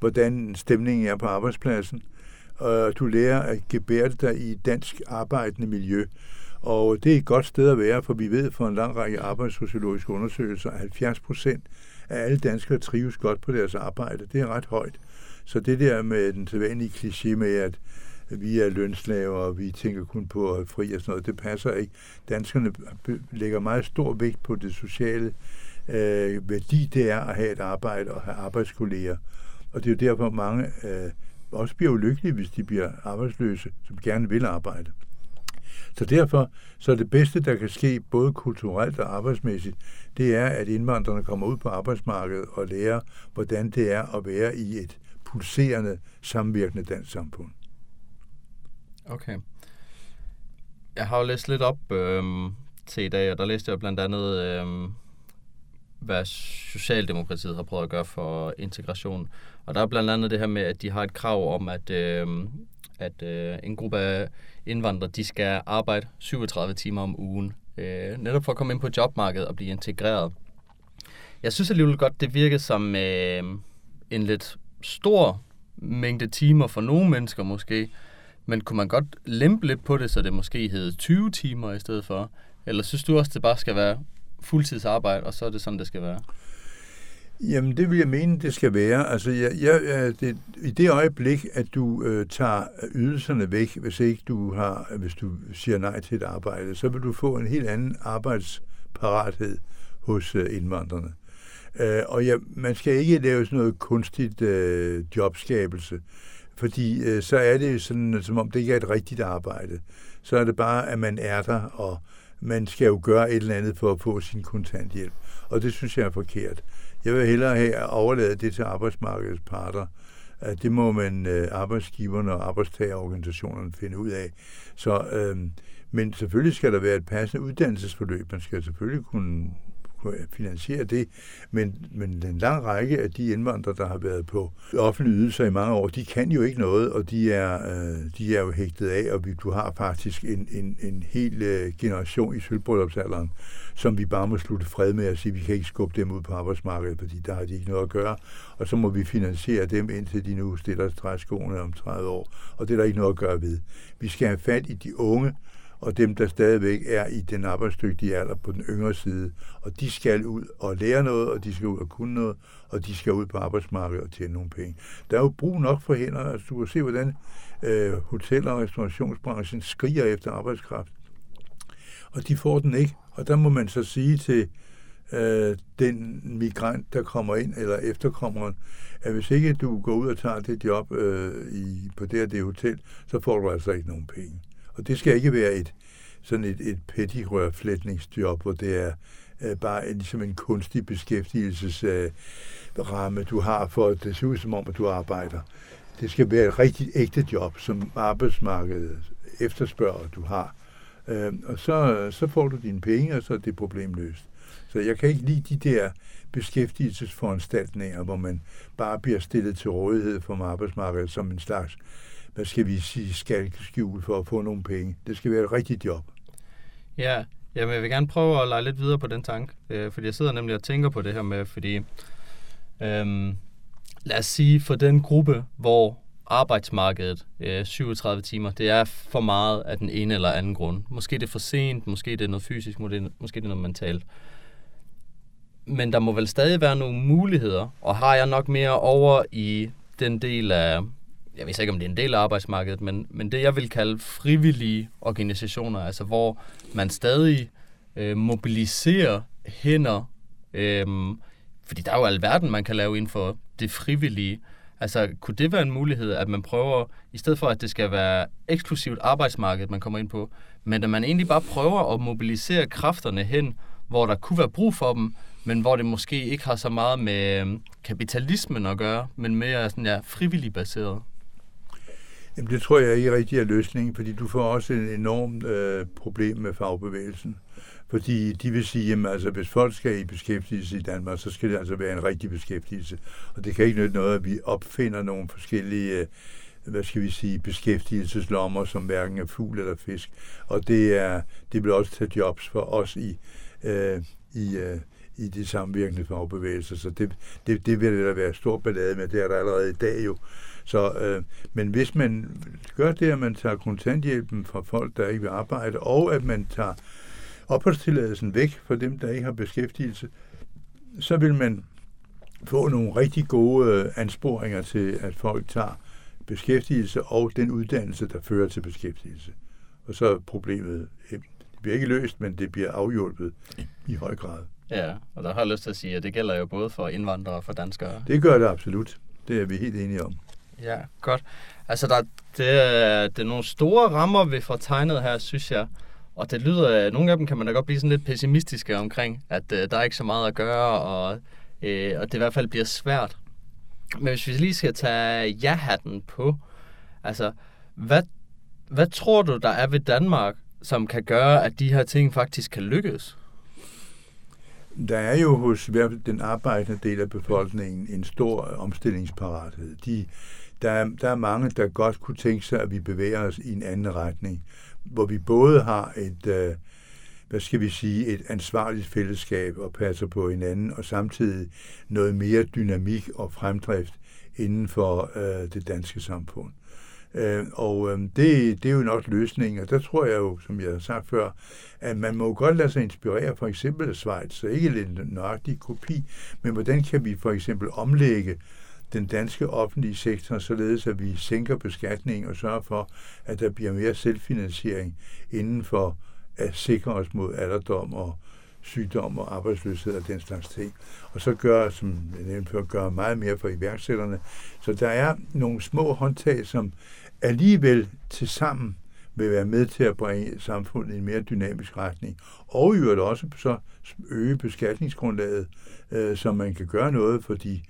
hvordan stemningen er på arbejdspladsen, og du lærer at gebære dig i et dansk arbejdende miljø. Og det er et godt sted at være, for vi ved fra en lang række arbejdssociologiske undersøgelser, at 70 procent af alle danskere trives godt på deres arbejde. Det er ret højt. Så det der med den sædvanlige kliché med, at vi er lønslaver, og vi tænker kun på at fri og sådan noget, det passer ikke. Danskerne lægger meget stor vægt på det sociale øh, værdi, det er at have et arbejde og have arbejdskolleger. Og det er jo derfor, mange øh, også bliver ulykkelige, hvis de bliver arbejdsløse, som gerne vil arbejde. Så derfor så er det bedste, der kan ske, både kulturelt og arbejdsmæssigt, det er, at indvandrerne kommer ud på arbejdsmarkedet og lærer, hvordan det er at være i et pulserende, samvirkende dansk samfund. Okay. Jeg har jo læst lidt op øh, til i dag, og der læste jeg blandt andet, øh, hvad Socialdemokratiet har prøvet at gøre for integration. Og der er blandt andet det her med, at de har et krav om, at, øh, at øh, en gruppe af indvandrere, de skal arbejde 37 timer om ugen, øh, netop for at komme ind på jobmarkedet og blive integreret. Jeg synes alligevel godt, det virker som øh, en lidt stor mængde timer for nogle mennesker måske, men kunne man godt lempe lidt på det, så det måske hed 20 timer i stedet for? Eller synes du også, det bare skal være fuldtidsarbejde, og så er det sådan, det skal være? Jamen, det vil jeg mene, det skal være. Altså, jeg, jeg, det, i det øjeblik, at du øh, tager ydelserne væk, hvis ikke du har, hvis du siger nej til et arbejde, så vil du få en helt anden arbejdsparathed hos øh, indvandrerne. Øh, og ja, man skal ikke lave sådan noget kunstigt øh, jobskabelse, fordi øh, så er det sådan, som om det ikke er et rigtigt arbejde. Så er det bare, at man er der, og man skal jo gøre et eller andet for at få sin kontanthjælp. Og det synes jeg er forkert. Jeg vil hellere have overladet det til arbejdsmarkedets parter. At det må man øh, arbejdsgiverne og arbejdstagerorganisationerne finde ud af. Så, øh, men selvfølgelig skal der være et passende uddannelsesforløb. Man skal selvfølgelig kunne finansiere det, men, men en lang række af de indvandrere, der har været på offentlige ydelser i mange år, de kan jo ikke noget, og de er, øh, de er jo hægtet af, og vi, du har faktisk en, en, en hel øh, generation i sølvbryllupsalderen, som vi bare må slutte fred med at sige, at vi kan ikke skubbe dem ud på arbejdsmarkedet, fordi der har de ikke noget at gøre, og så må vi finansiere dem, indtil de nu stiller træskoene om 30 år, og det er der ikke noget at gøre ved. Vi skal have fat i de unge, og dem, der stadigvæk er i den arbejdsdygtige alder på den yngre side. Og de skal ud og lære noget, og de skal ud og kunne noget, og de skal ud på arbejdsmarkedet og tjene nogle penge. Der er jo brug nok for hænder. Altså, du kan se, hvordan øh, hotel- og restaurationsbranchen skriger efter arbejdskraft. Og de får den ikke. Og der må man så sige til øh, den migrant, der kommer ind, eller efterkommeren, at hvis ikke du går ud og tager det job øh, i, på det her det hotel, så får du altså ikke nogen penge. Og det skal ikke være et sådan et, et pettigrørflætningsjob, hvor det er øh, bare en, ligesom en kunstig beskæftigelsesramme, øh, du har for, at det ser ud som om, at du arbejder. Det skal være et rigtig ægte job, som arbejdsmarkedet efterspørger, du har. Øh, og så, så får du dine penge, og så er det problem løst. Så jeg kan ikke lide de der beskæftigelsesforanstaltninger, hvor man bare bliver stillet til rådighed for arbejdsmarkedet som en slags, hvad skal vi sige, skalkeskjul for at få nogle penge. Det skal være et rigtigt job. Ja, jamen jeg vil gerne prøve at lege lidt videre på den tanke, øh, fordi jeg sidder nemlig og tænker på det her med, fordi øh, lad os sige for den gruppe, hvor arbejdsmarkedet, øh, 37 timer, det er for meget af den ene eller anden grund. Måske det er for sent, måske det er noget fysisk, måske det er noget mentalt. Men der må vel stadig være nogle muligheder, og har jeg nok mere over i den del af, jeg ved ikke om det er en del af arbejdsmarkedet, men, men det jeg vil kalde frivillige organisationer, altså hvor man stadig øh, mobiliserer hænder, øh, fordi der er jo alverden, man kan lave inden for det frivillige, Altså, kunne det være en mulighed, at man prøver, i stedet for at det skal være eksklusivt arbejdsmarked, man kommer ind på, men at man egentlig bare prøver at mobilisere kræfterne hen, hvor der kunne være brug for dem, men hvor det måske ikke har så meget med øh, kapitalismen at gøre, men mere sådan, ja, frivillig baseret? Jamen, det tror jeg ikke rigtig er løsningen, fordi du får også et enormt øh, problem med fagbevægelsen. Fordi de vil sige, at altså, hvis folk skal i beskæftigelse i Danmark, så skal det altså være en rigtig beskæftigelse. Og det kan ikke nytte noget, at vi opfinder nogle forskellige øh, hvad skal vi sige, beskæftigelseslommer, som hverken er fugl eller fisk. Og det, er, det vil også tage jobs for os i, øh, i, øh, i de samvirkende fagbevægelser. Så det, det, det vil der være stor ballade med. Det er der allerede i dag jo. Så, øh, men hvis man gør det, at man tager kontanthjælpen fra folk, der ikke vil arbejde, og at man tager opholdstilladelsen væk for dem, der ikke har beskæftigelse, så vil man få nogle rigtig gode øh, ansporinger til, at folk tager beskæftigelse og den uddannelse, der fører til beskæftigelse. Og så er problemet, det bliver ikke løst, men det bliver afhjulpet i høj grad. Ja, og der har jeg lyst til at sige, at det gælder jo både for indvandrere og for danskere. Det gør det absolut. Det er vi helt enige om. Ja, godt. Altså, der, det, er, det er nogle store rammer, vi får tegnet her, synes jeg. Og det lyder, nogle af dem kan man da godt blive sådan lidt pessimistiske omkring, at uh, der er ikke så meget at gøre, og, uh, og det i hvert fald bliver svært. Men hvis vi lige skal tage ja-hatten på, altså, hvad, hvad tror du, der er ved Danmark, som kan gøre, at de her ting faktisk kan lykkes? Der er jo hos den arbejdende del af befolkningen en stor omstillingsparathed. De, der, er, der er mange, der godt kunne tænke sig, at vi bevæger os i en anden retning, hvor vi både har et, øh, hvad skal vi sige, et ansvarligt fællesskab og passer på hinanden, og samtidig noget mere dynamik og fremdrift inden for øh, det danske samfund. Øh, og øh, det, det er jo nok løsningen, og der tror jeg jo, som jeg har sagt før, at man må godt lade sig inspirere for eksempel af Schweiz, så ikke lidt nøjagtig kopi, men hvordan kan vi for eksempel omlægge den danske offentlige sektor, således at vi sænker beskatningen og sørger for, at der bliver mere selvfinansiering inden for at sikre os mod alderdom og sygdom og arbejdsløshed og den slags ting. Og så gør, som jeg nævnte før, gør meget mere for iværksætterne. Så der er nogle små håndtag, som alligevel til sammen vil være med til at bringe samfundet i en mere dynamisk retning. Og i øvrigt også så øge beskatningsgrundlaget, øh, så man kan gøre noget for de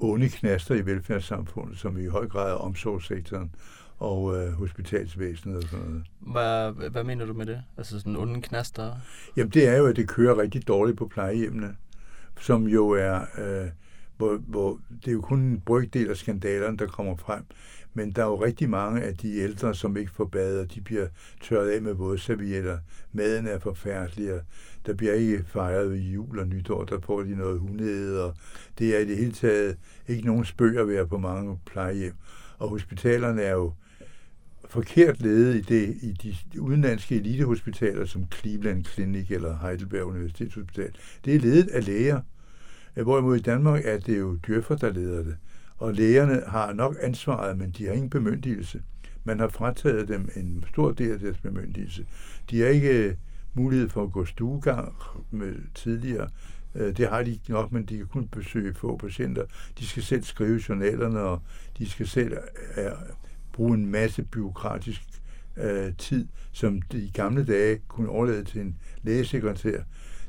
onde knaster i velfærdssamfundet, som i høj grad er omsorgssektoren og øh, hospitalsvæsenet og sådan noget. Hvad, hvad mener du med det? Altså sådan onde knaster? Jamen det er jo, at det kører rigtig dårligt på plejehjemmene, som jo er, øh, hvor, hvor det er jo kun en brygdel af skandalerne, der kommer frem. Men der er jo rigtig mange af de ældre, som ikke får bad, og de bliver tørret af med vådservietter. Maden er forfærdelig, og der bliver ikke fejret ved jul og nytår, der får de noget hundede, og det er i det hele taget ikke nogen spøg at være på mange plejehjem. Og hospitalerne er jo forkert ledet i, det, i de udenlandske elitehospitaler, som Cleveland Clinic eller Heidelberg Universitetshospital. Det er ledet af læger. Hvorimod i Danmark er det jo dyrfer, der leder det. Og lægerne har nok ansvaret, men de har ingen bemyndigelse. Man har frataget dem en stor del af deres bemyndigelse. De har ikke øh, mulighed for at gå stuegang med tidligere. Øh, det har de ikke nok, men de kan kun besøge få patienter. De skal selv skrive journalerne, og de skal selv øh, bruge en masse byråkratisk tid, som de i gamle dage kunne overlade til en lægesekretær.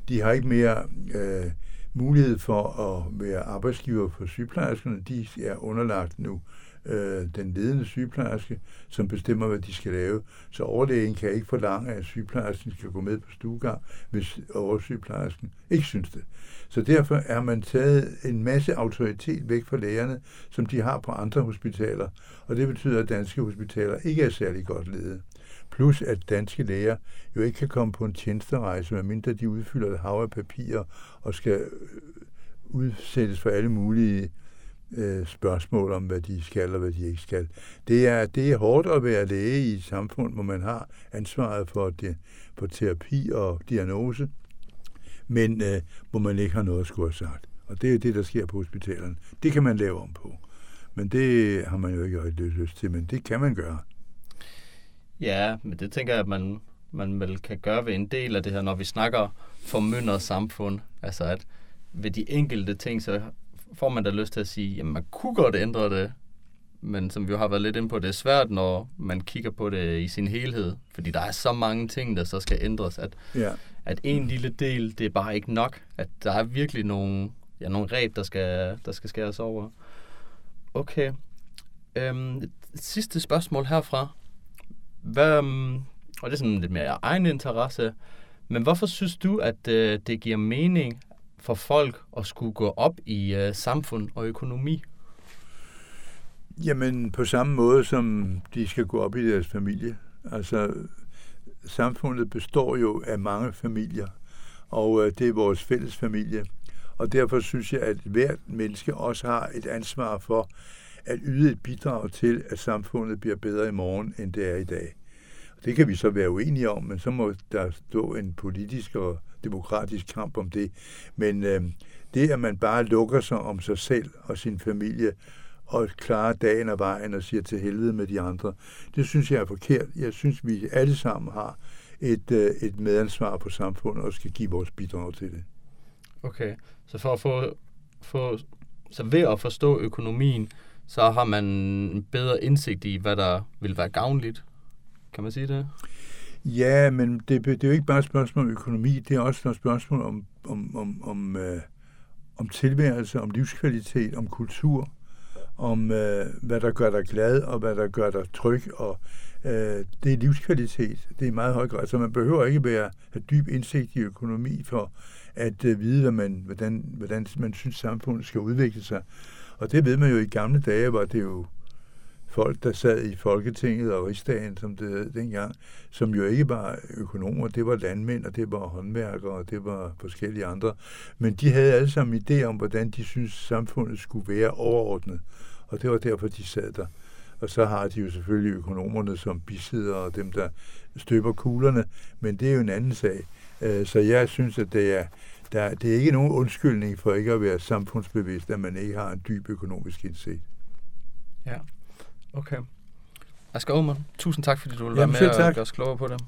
De har ikke mere øh, mulighed for at være arbejdsgiver for sygeplejerskerne. De er underlagt nu øh, den ledende sygeplejerske, som bestemmer, hvad de skal lave. Så overlægen kan ikke forlange, at sygeplejersken skal gå med på stuegang, hvis oversygeplejersken ikke synes det. Så derfor er man taget en masse autoritet væk fra lægerne, som de har på andre hospitaler, og det betyder, at danske hospitaler ikke er særlig godt ledet. Plus at danske læger jo ikke kan komme på en tjenesterejse, medmindre de udfylder et hav af papirer og skal øh, udsættes for alle mulige øh, spørgsmål om, hvad de skal og hvad de ikke skal. Det er, det er hårdt at være læge i et samfund, hvor man har ansvaret for, det, for terapi og diagnose, men øh, hvor man ikke har noget at skulle have sagt. Og det er det, der sker på hospitalerne. Det kan man lave om på. Men det har man jo ikke rigtig lyst til, men det kan man gøre. Ja, men det tænker jeg, at man, man vel kan gøre ved en del af det her, når vi snakker formyndet samfund. Altså at ved de enkelte ting, så får man da lyst til at sige, at man kunne godt ændre det, men som vi jo har været lidt inde på, det er svært, når man kigger på det i sin helhed, fordi der er så mange ting, der så skal ændres, at, ja. at en lille del, det er bare ikke nok, at der er virkelig nogle, ja, nogle ræb, der skal, der skal skæres over. Okay. Øhm, sidste spørgsmål herfra. Hvad, mm, og det er sådan lidt mere egen interesse, men hvorfor synes du, at øh, det giver mening for folk at skulle gå op i øh, samfund og økonomi? Jamen på samme måde som de skal gå op i deres familie. Altså samfundet består jo af mange familier, og øh, det er vores fælles familie. Og derfor synes jeg, at hvert menneske også har et ansvar for at yde et bidrag til, at samfundet bliver bedre i morgen, end det er i dag. Det kan vi så være uenige om, men så må der stå en politisk og demokratisk kamp om det. Men øh, det, at man bare lukker sig om sig selv og sin familie, og klarer dagen og vejen og siger til helvede med de andre, det synes jeg er forkert. Jeg synes, vi alle sammen har et, øh, et medansvar på samfundet og skal give vores bidrag til det. Okay, så for at få, få så ved at forstå økonomien, så har man bedre indsigt i, hvad der vil være gavnligt kan man sige det? Ja, men det, det er jo ikke bare et spørgsmål om økonomi, det er også et spørgsmål om, om, om, om, øh, om tilværelse, om livskvalitet, om kultur, om øh, hvad der gør dig glad, og hvad der gør dig tryg, og øh, det er livskvalitet. Det er meget høj grad. Så man behøver ikke være have dyb indsigt i økonomi for at øh, vide, hvad man, hvordan, hvordan man synes, samfundet skal udvikle sig. Og det ved man jo i gamle dage, var det jo folk, der sad i Folketinget og Rigsdagen, som det hed dengang, som jo ikke var økonomer, det var landmænd, og det var håndværkere, og det var forskellige andre. Men de havde alle sammen idé om, hvordan de synes samfundet skulle være overordnet. Og det var derfor, de sad der. Og så har de jo selvfølgelig økonomerne som bisidder og dem, der støber kuglerne, men det er jo en anden sag. Øh, så jeg synes, at det er, der, det er ikke nogen undskyldning for ikke at være samfundsbevidst, at man ikke har en dyb økonomisk indsigt. Ja. Okay. Asger Aumann, tusind tak, fordi du ville være med og gøre os klogere på det.